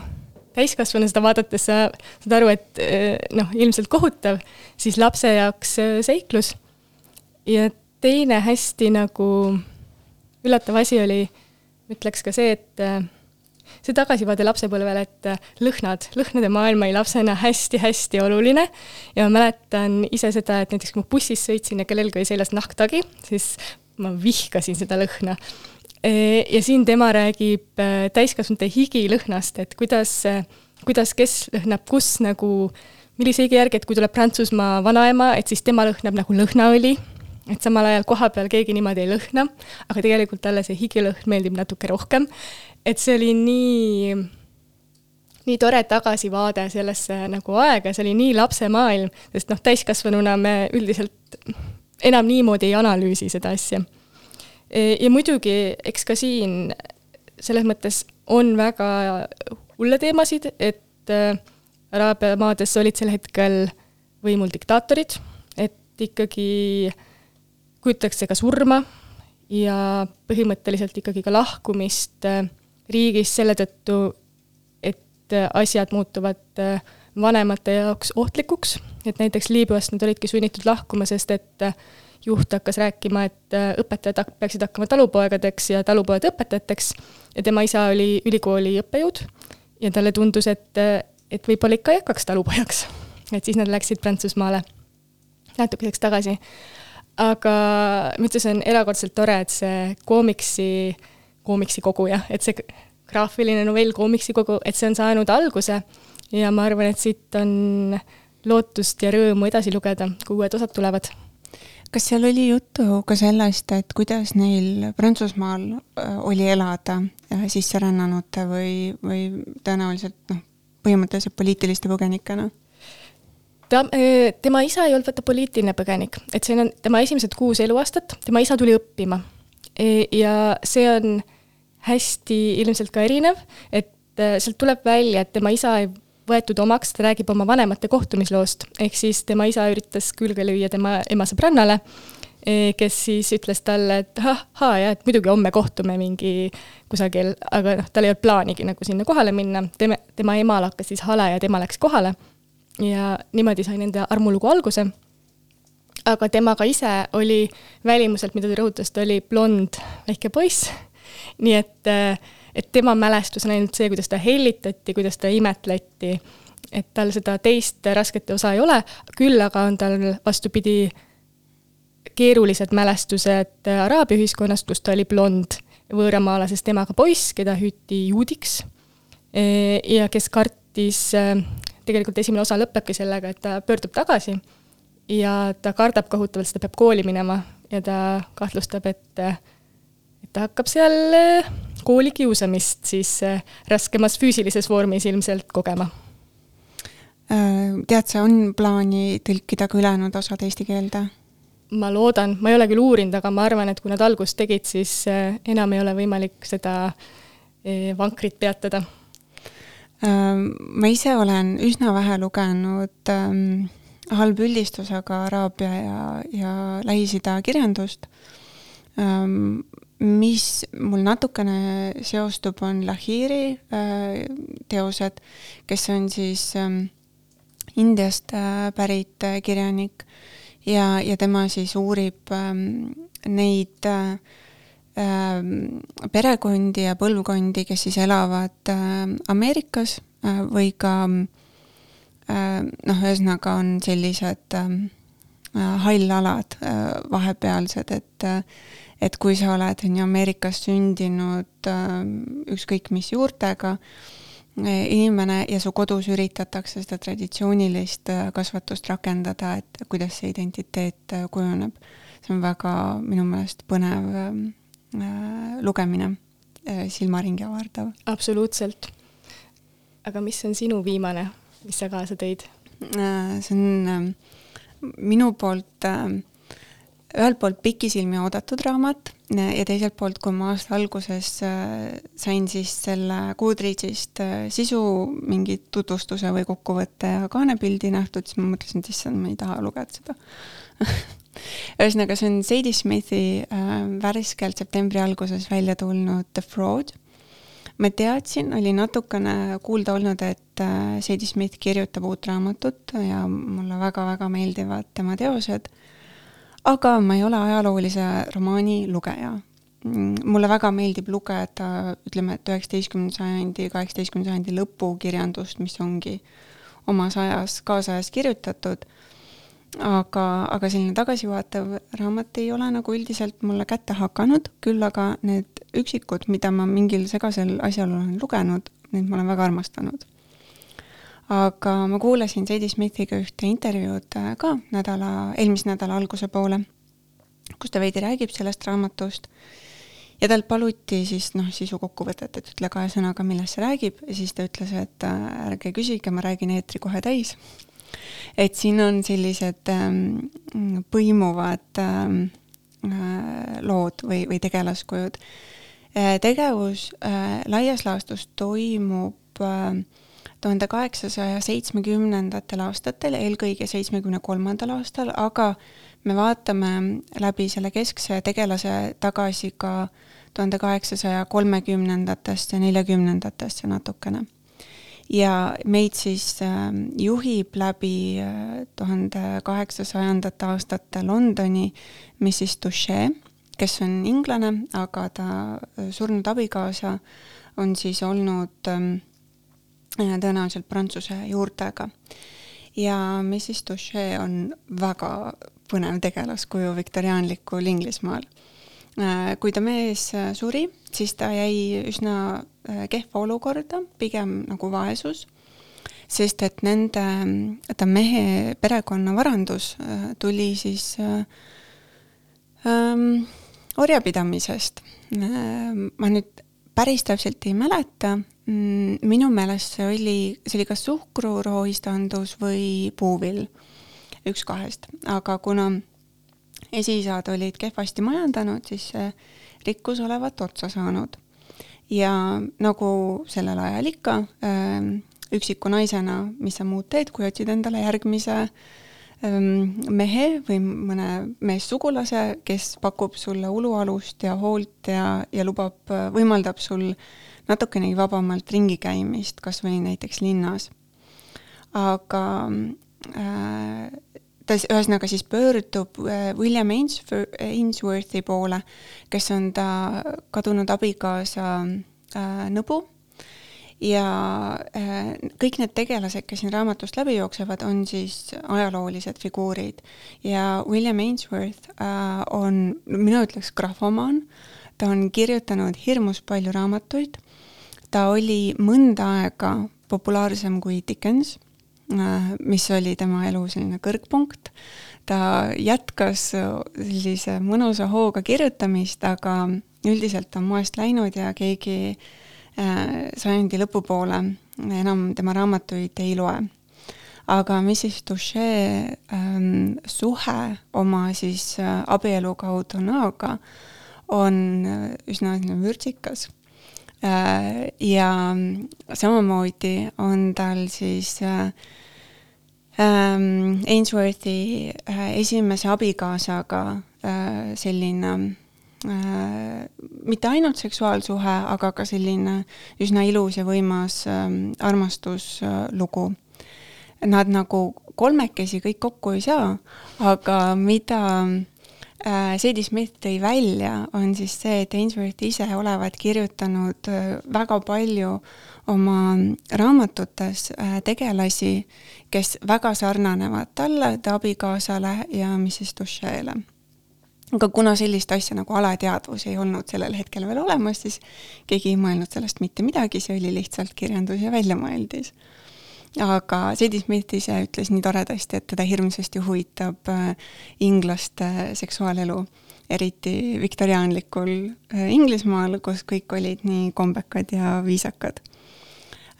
täiskasvanu seda vaadates sa saad aru, et äh, noh, ilmselt kohutav, siis lapse jaoks seiklus. ja teine hästi nagu üllatav asi oli ütleks ka see, et äh, see tagasivaade lapsepõlvele, et äh, lõhnad, lõhnade maailm oli lapsena hästi-hästi oluline ja ma mäletan ise seda, et näiteks kui ma bussis sõitsin ja kellelgi oli seljas nahktagi, siis ma vihkasin seda lõhna. E, ja siin tema räägib äh, täiskasvanute higilõhnast, et kuidas, kuidas kes lõhnab kus nagu, millise higi järgi, et kui tuleb Prantsusmaa vanaema, et siis tema lõhnab nagu lõhnaõli et samal ajal kohapeal keegi niimoodi ei lõhna, aga tegelikult talle see higilõhn meeldib natuke rohkem. et see oli nii, nii tore tagasivaade sellesse nagu aega, see oli nii lapsemaailm, sest noh, täiskasvanuna me üldiselt enam niimoodi ei analüüsi seda asja. E, ja muidugi, eks ka siin selles mõttes on väga hulle teemasid, et äh, Araabia maades olid sel hetkel võimul diktaatorid, et ikkagi äh, kujutatakse ka surma ja põhimõtteliselt ikkagi ka lahkumist äh, riigist selle tõttu, et äh, asjad muutuvad äh, vanemate jaoks ohtlikuks, et näiteks Liibüast nad olidki sunnitud lahkuma, sest et juht hakkas rääkima, et õpetajad peaksid hakkama talupoegadeks ja talupojad õpetajateks ja tema isa oli ülikooli õppejõud ja talle tundus, et, et võib-olla ikka ei hakkaks talupojaks. et siis nad läksid Prantsusmaale. Natukeseks tagasi aga ma ütlen, see on erakordselt tore, et see koomiksi, koomiksi kogu jah, et see graafiline novell koomiksi kogu, et see on saanud alguse ja ma arvan, et siit on lootust ja rõõmu edasi lugeda, kui uued osad tulevad. kas seal oli juttu ka sellest, et kuidas neil Prantsusmaal äh, oli elada äh, sisserännanute või, või tõenäoliselt noh, põhimõtteliselt poliitiliste põgenikena? Ta, äh, tema isa ei olnud vaata poliitiline põgenik, et see on tema esimesed kuus eluaastat, tema isa tuli õppima. E, ja see on hästi ilmselt ka erinev, et äh, sealt tuleb välja, et tema isa ei võetud omaks, ta räägib oma vanemate kohtumisloost, ehk siis tema isa üritas külge lüüa tema ema sõbrannale, e, kes siis ütles talle, et ahhaa, jah, et muidugi homme kohtume mingi kusagil, aga noh, tal ei olnud plaanigi nagu sinna kohale minna, tema, tema emal hakkas siis hale ja tema läks kohale ja niimoodi sai nende armulugu alguse. aga tema ka ise oli välimuselt, mida ta rõhutas, ta oli blond väike poiss, nii et, et tema mälestus on ainult see, kuidas ta hellitati, kuidas ta imetleti, et tal seda teist rasket osa ei ole, küll aga on tal vastupidi keerulised mälestused araabia ühiskonnast, kus ta oli blond võõramaalasest temaga poiss, keda hüüti juudiks ja kes kartis tegelikult esimene osa lõpebki sellega, et ta pöördub tagasi ja ta kardab kohutavalt, sest ta peab kooli minema ja ta kahtlustab, et, et ta hakkab seal eh, koolikiusamist siis eh, raskemas füüsilises vormis ilmselt kogema. Äh, tead sa, on plaani tõlkida ka ülejäänud osad eesti keelde? ma loodan, ma ei ole küll uurinud, aga ma arvan, et kui nad algust tegid, siis eh, enam ei ole võimalik seda vankrit peatada ma ise olen üsna vähe lugenud ähm, halbüldistusega Araabia ja, ja Lähis-Ida kirjandust ähm,. mis mul natukene seostub, on Lahiri äh, teosed, kes on siis ähm, Indiast äh, pärit äh, kirjanik ja, ja tema siis uurib ähm, neid äh, perekondi ja põlvkondi, kes siis elavad äh, Ameerikas äh, või ka äh, noh, ühesõnaga on sellised äh, hallalad äh, vahepealsed, et et kui sa oled, on ju, Ameerikas sündinud ükskõik mis juurtega inimene ja su kodus üritatakse seda traditsioonilist kasvatust rakendada, et kuidas see identiteet kujuneb. see on väga minu meelest põnev lugemine, silmaringi avardav. absoluutselt. aga mis on sinu viimane, mis sa kaasa tõid? see on minu poolt ühelt poolt pikisilmi oodatud raamat ja teiselt poolt, kui ma aasta alguses sain siis selle Goodreadsist sisu mingi tutvustuse või kokkuvõtte ja kaanepildi nähtud, siis ma mõtlesin, et issand, ma ei taha lugeda seda ühesõnaga, see on Sadie Smithi äh, värskelt septembri alguses välja tulnud The Fraud. ma teadsin, oli natukene kuulda olnud, et äh, Sadie Smith kirjutab uut raamatut ja mulle väga-väga meeldivad tema teosed, aga ma ei ole ajaloolise romaani lugeja. Mulle väga meeldib lugeda, ütleme, et üheksateistkümnenda sajandi, kaheksateistkümnenda sajandi lõpu kirjandust, mis ongi omas ajas, kaasajas kirjutatud aga, aga selline tagasivaatav raamat ei ole nagu üldiselt mulle kätte hakanud, küll aga need üksikud, mida ma mingil segasel asjal olen lugenud, neid ma olen väga armastanud. aga ma kuulasin Sadie Smithiga ühte intervjuud äh, ka nädala, eelmise nädala alguse poole, kus ta veidi räägib sellest raamatust. Ja talt paluti siis noh, sisukokkuvõtet, et ütle kahe sõnaga, millest see räägib. Ja siis ta ütles, et äh, ärge küsige, ma räägin eetri kohe täis et siin on sellised ähm, põimuvad ähm, äh, lood või, või tegelaskujud äh,. tegevus äh, laias laastus toimub äh, tuhande kaheksasaja seitsmekümnendatel aastatel, eelkõige seitsmekümne kolmandal aastal, aga me vaatame läbi selle keskse tegelase tagasi ka tuhande kaheksasaja kolmekümnendatesse, neljakümnendatesse natukene ja meid siis ähm, juhib läbi äh, tuhande kaheksasajandate aastate Londoni Mrs Touche, kes on inglane, aga ta äh, surnud abikaasa on siis olnud ähm, äh, tõenäoliselt prantsuse juurtega. ja Mrs Touche on väga põnev tegelaskuju viktoriaanlikul Inglismaal kui ta mees suri, siis ta jäi üsna kehva olukorda, pigem nagu vaesus, sest et nende, ta mehe perekonna varandus äh, tuli siis äh, ähm, orjapidamisest. ma nüüd päris täpselt ei mäleta, mm, minu meelest see oli, see oli kas suhkru rohistandus või puuvill, üks kahest, aga kuna esiisad olid kehvasti majandanud, siis see rikkus olevat otsa saanud ja nagu sellel ajal ikka, ähm, üksiku naisena, mis sa muud teed, kui otsid endale järgmise ähm, mehe või mõne meessugulase, kes pakub sulle ulualust ja hoolt ja, ja lubab, võimaldab sul natukenegi vabamalt ringi käimist, kas või näiteks linnas. aga äh, ta ühesõnaga siis pöördub äh, William Ainsworthi poole, kes on ta kadunud abikaasa äh, nõbu. Ja äh, kõik need tegelased, kes siin raamatust läbi jooksevad, on siis ajaloolised figuurid. Ja William Ainsworth on, mina ütleks grafomaan, ta on kirjutanud hirmus palju raamatuid, ta oli mõnda aega populaarsem kui Dickens mis oli tema elu selline kõrgpunkt. ta jätkas sellise mõnusa hooga kirjutamist, aga üldiselt on moest läinud ja keegi äh, sajandi lõpupoole enam tema raamatuid ei loe. aga Mrs Touche ähm, suhe oma siis äh, abielu kaudu näoga on üsna vürtsikas Äh, ja samamoodi on tal siis äh, ähm, Ainsworthi äh, esimese abikaasaga selline mitte ainult seksuaalsuhe, aga ka selline üsna ilus ja võimas ähm, armastuslugu. Nad nagu kolmekesi kõik kokku ei saa, aga mida äh, Sadie Smith tõi välja, on siis see, et Ainsworth ise olevat kirjutanud äh, väga palju oma raamatutes äh, tegelasi, kes väga sarnanevad talle, ta abikaasale ja Mrs Duche'le aga kuna sellist asja nagu alateadvus ei olnud sellel hetkel veel olemas, siis keegi ei mõelnud sellest mitte midagi, see oli lihtsalt kirjandus ja väljamõeldis aga Sadie Smith ise ütles nii toredasti, et teda hirmsasti huvitab äh, inglaste seksuaalelu, eriti viktoriaanlikul äh, Inglismaal, kus kõik olid nii kombekad ja viisakad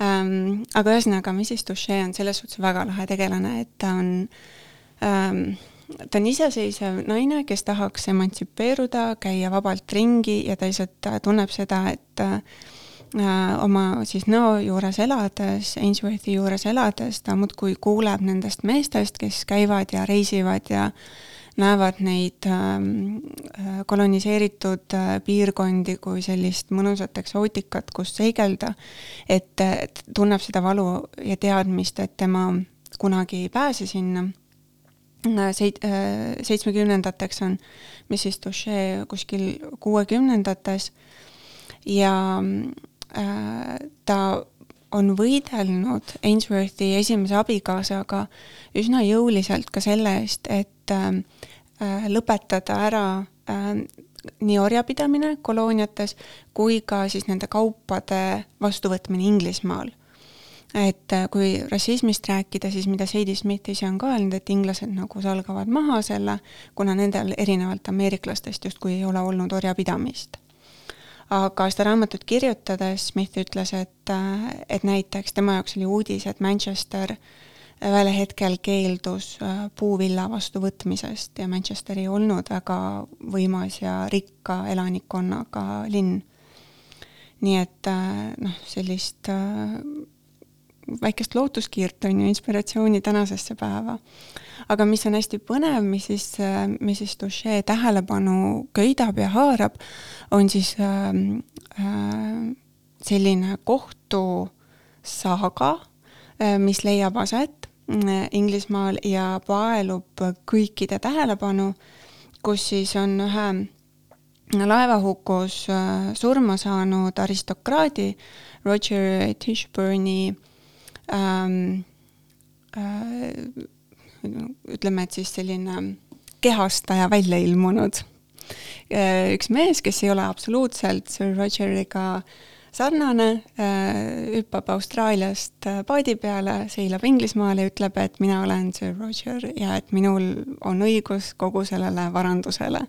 ähm,. aga ühesõnaga, Mrs Touche on selles suhtes väga lahe tegelane, et ta on ähm, ta on iseseisev naine, kes tahaks emantsipeeruda, käia vabalt ringi ja ta lihtsalt tunneb seda, et äh, Äh, oma siis nõo juures elades, Ainsworthi juures elades, ta muudkui kuuleb nendest meestest, kes käivad ja reisivad ja näevad neid ähm, äh, koloniseeritud äh, piirkondi kui sellist mõnusat eksootikat, kus seigelda, et, tunneb seda valu ja teadmist, et tema kunagi ei pääse sinna. Seit-, seitsmekümnendateks on Mrs Touche kuskil kuuekümnendates ja Äh, ta on võidelnud Ainsworthi esimese abikaasaga üsna jõuliselt ka selle eest, et äh, lõpetada ära äh, nii orjapidamine kolooniates kui ka siis nende kaupade vastuvõtmine Inglismaal. et kui rassismist rääkida, siis mida Sadie Smith ise on ka öelnud, et inglased nagu salgavad maha selle, kuna nendel erinevalt ameeriklastest justkui ei ole olnud orjapidamist aga seda raamatut kirjutades Smith ütles, et, et näiteks tema jaoks oli uudis, et Manchester ühel hetkel keeldus äh, puuvilla vastuvõtmisest ja Manchester ei olnud väga võimas ja rikka elanikkonnaga linn. nii et äh, noh, sellist äh, väikest lootuskiirt on ju, inspiratsiooni tänasesse päeva. Aga mis on hästi põnev, mis siis, mis siis Touche tähelepanu köidab ja haarab, on siis äh, äh, selline kohtusaaga mis leiab aset äh, Inglismaal ja paelub kõikide tähelepanu, kus siis on ühe laevahukus äh, surma saanud aristokraadi Roger Tishburne'i ähm, äh, ütleme, et siis selline kehastaja välja ilmunud äh, üks mees, kes ei ole absoluutselt Sir Rogeriga sarnane, äh, hüppab Austraaliast äh, paadi peale, seilab Inglismaale ja ütleb, et mina olen Sir Roger ja et minul on õigus kogu sellele varandusele.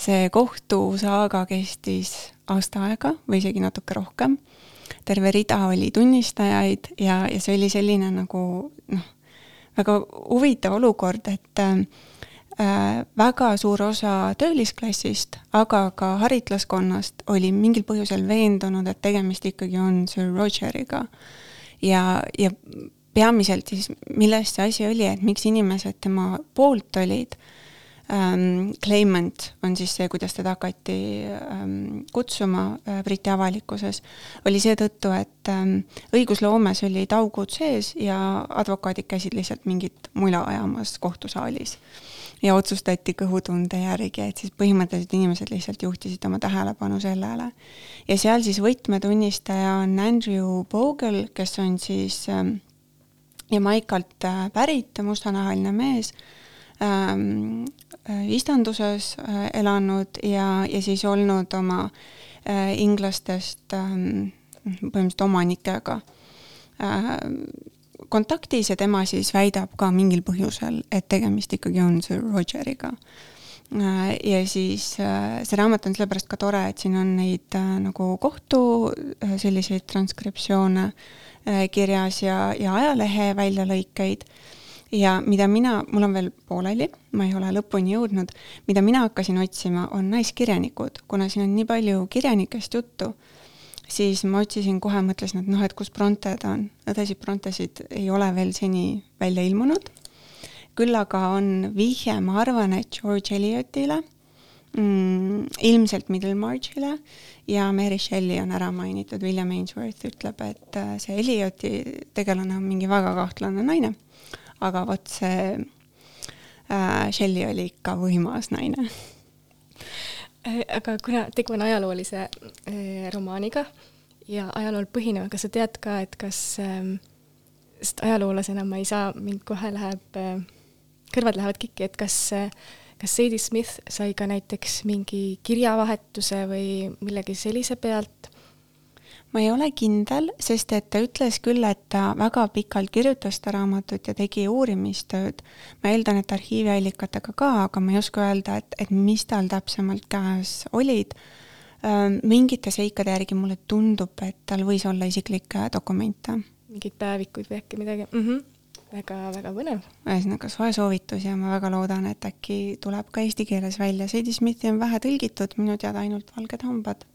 see kohtusaaga kestis aasta aega või isegi natuke rohkem terve rida oli tunnistajaid ja, ja see oli selline nagu noh, väga huvitav olukord, et äh, väga suur osa töölisklassist, aga ka haritlaskonnast oli mingil põhjusel veendunud, et tegemist ikkagi on Sir Rogeriga. ja, ja peamiselt siis, milles see asi oli, et miks inimesed tema poolt olid ähm,. Claimant on siis see, kuidas teda hakati ähm, kutsuma äh, Briti avalikkuses, oli seetõttu, et ähm, õigusloomes olid augud sees ja advokaadid käisid lihtsalt mingit mula ajamas kohtusaalis. ja otsustati kõhutunde järgi, et siis põhimõtteliselt inimesed lihtsalt juhtisid oma tähelepanu sellele. ja seal siis võtmetunnistaja on Andrew Bogle, kes on siis ähm, Jamaikalt äh, pärit mustanahaline mees ähm,, Äh, istanduses äh, elanud ja, ja siis olnud oma äh, inglastest ähm, põhimõtteliselt omanikega kontaktis ja tema siis väidab ka mingil põhjusel, et tegemist ikkagi on Sir Rogeriga. ja siis see raamat on sellepärast ka tore, et siin on neid nagu kohtu selliseid transkriptsioone kirjas ja, ja ajalehe väljalõikeid ja mida mina, mul on veel pooleli, ma ei ole lõpuni jõudnud, mida mina hakkasin otsima, on naiskirjanikud, kuna siin on nii palju kirjanikest juttu, siis ma otsisin kohe, mõtlesin, et noh, et kus Bronte ta on. õdesid Brontesid ei ole veel seni välja ilmunud, küll aga on vihje, ma arvan, et George Eliotile mm,, ilmselt Middlemarchile ja Mary Shelley on ära mainitud, William Ainsworth ütleb, et äh, see Elioti tegelane on mingi väga kahtlane naine aga vot see äh, Shelley oli ikka võimas naine. Äh, aga kuna tegu on ajaloolise äh, romaaniga ja ajalool põhineva, kas sa tead ka, et kas äh,, sest ajaloolasena ma ei saa, mind kohe läheb äh,, kõrvad lähevad kikki, et kas äh, kas Sadie Smith sai ka näiteks mingi kirjavahetuse või millegi sellise pealt ma ei ole kindel, sest et ta ütles küll, et ta väga pikalt kirjutas seda raamatut ja tegi uurimistööd. ma eeldan, et arhiiviallikatega ka, aga ma ei oska öelda, et, et mis tal täpsemalt käes olid. mingite seikade järgi mulle tundub, et tal võis olla isiklikke dokumente. mingeid päevikuid või äkki midagi mm? -hmm väga-väga põnev. ühesõnaga soe soovitus ja ma väga loodan, et äkki tuleb ka eesti keeles välja. Sadie Smithi on vähe tõlgitud, minu teada ainult Valged hambad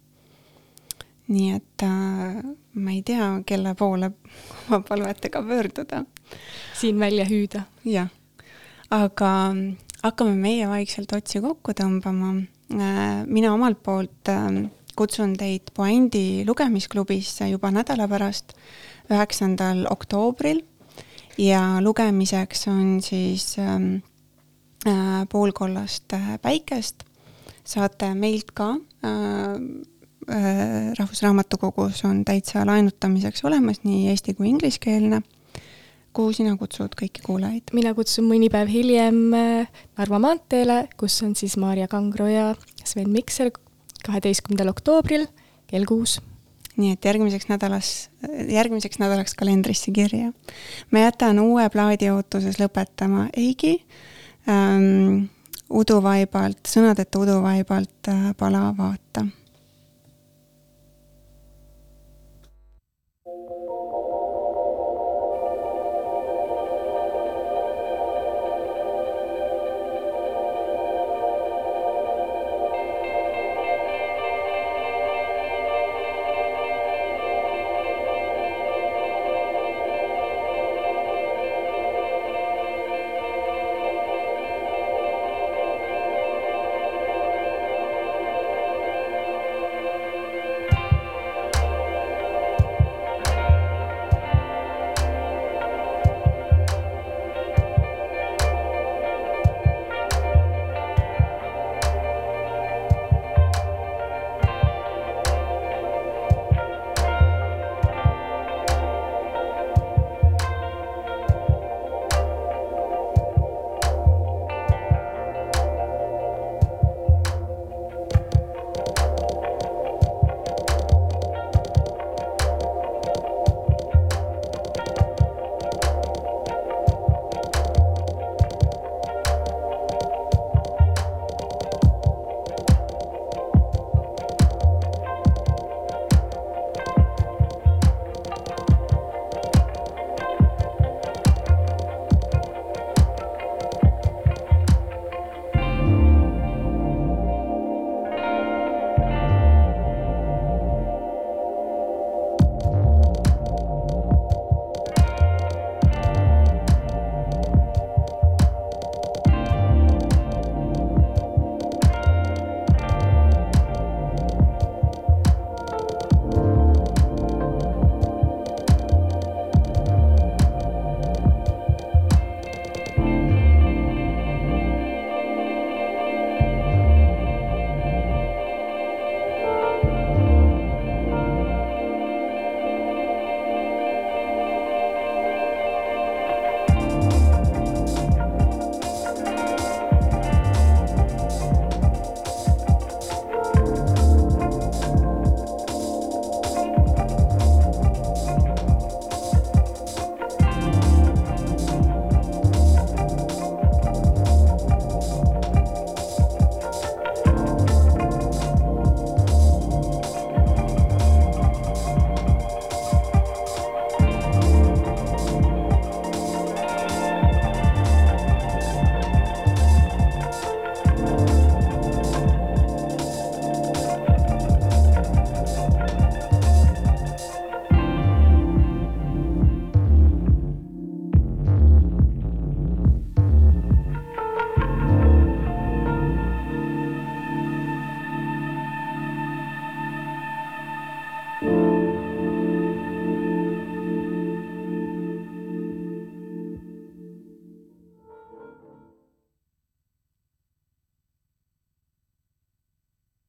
nii et äh, ma ei tea, kelle poole oma palvetega pöörduda. siin välja hüüda. jah, aga mm, hakkame meie vaikselt otsi kokku tõmbama äh,. mina omalt poolt äh, kutsun teid Puändi lugemisklubisse juba nädala pärast, üheksandal oktoobril ja lugemiseks on siis ähm, äh, poolkollast äh, päikest. saate meilt ka Rahvusraamatukogus on täitsa laenutamiseks olemas nii eesti kui ingliskeelne. kuhu sina kutsud kõiki kuulajaid? mina kutsun mõni päev hiljem äh, Narva maanteele, kus on siis Maarja Kangro ja Sven Mikser kaheteistkümnendal oktoobril kell kuus nii et järgmiseks nädalas, järgmiseks nädalaks kalendrisse kirja. ma jätan uue plaadi ootuses lõpetama Eigi ähm, uduvaibalt, sõnadeta uduvaibalt äh, Pala vaata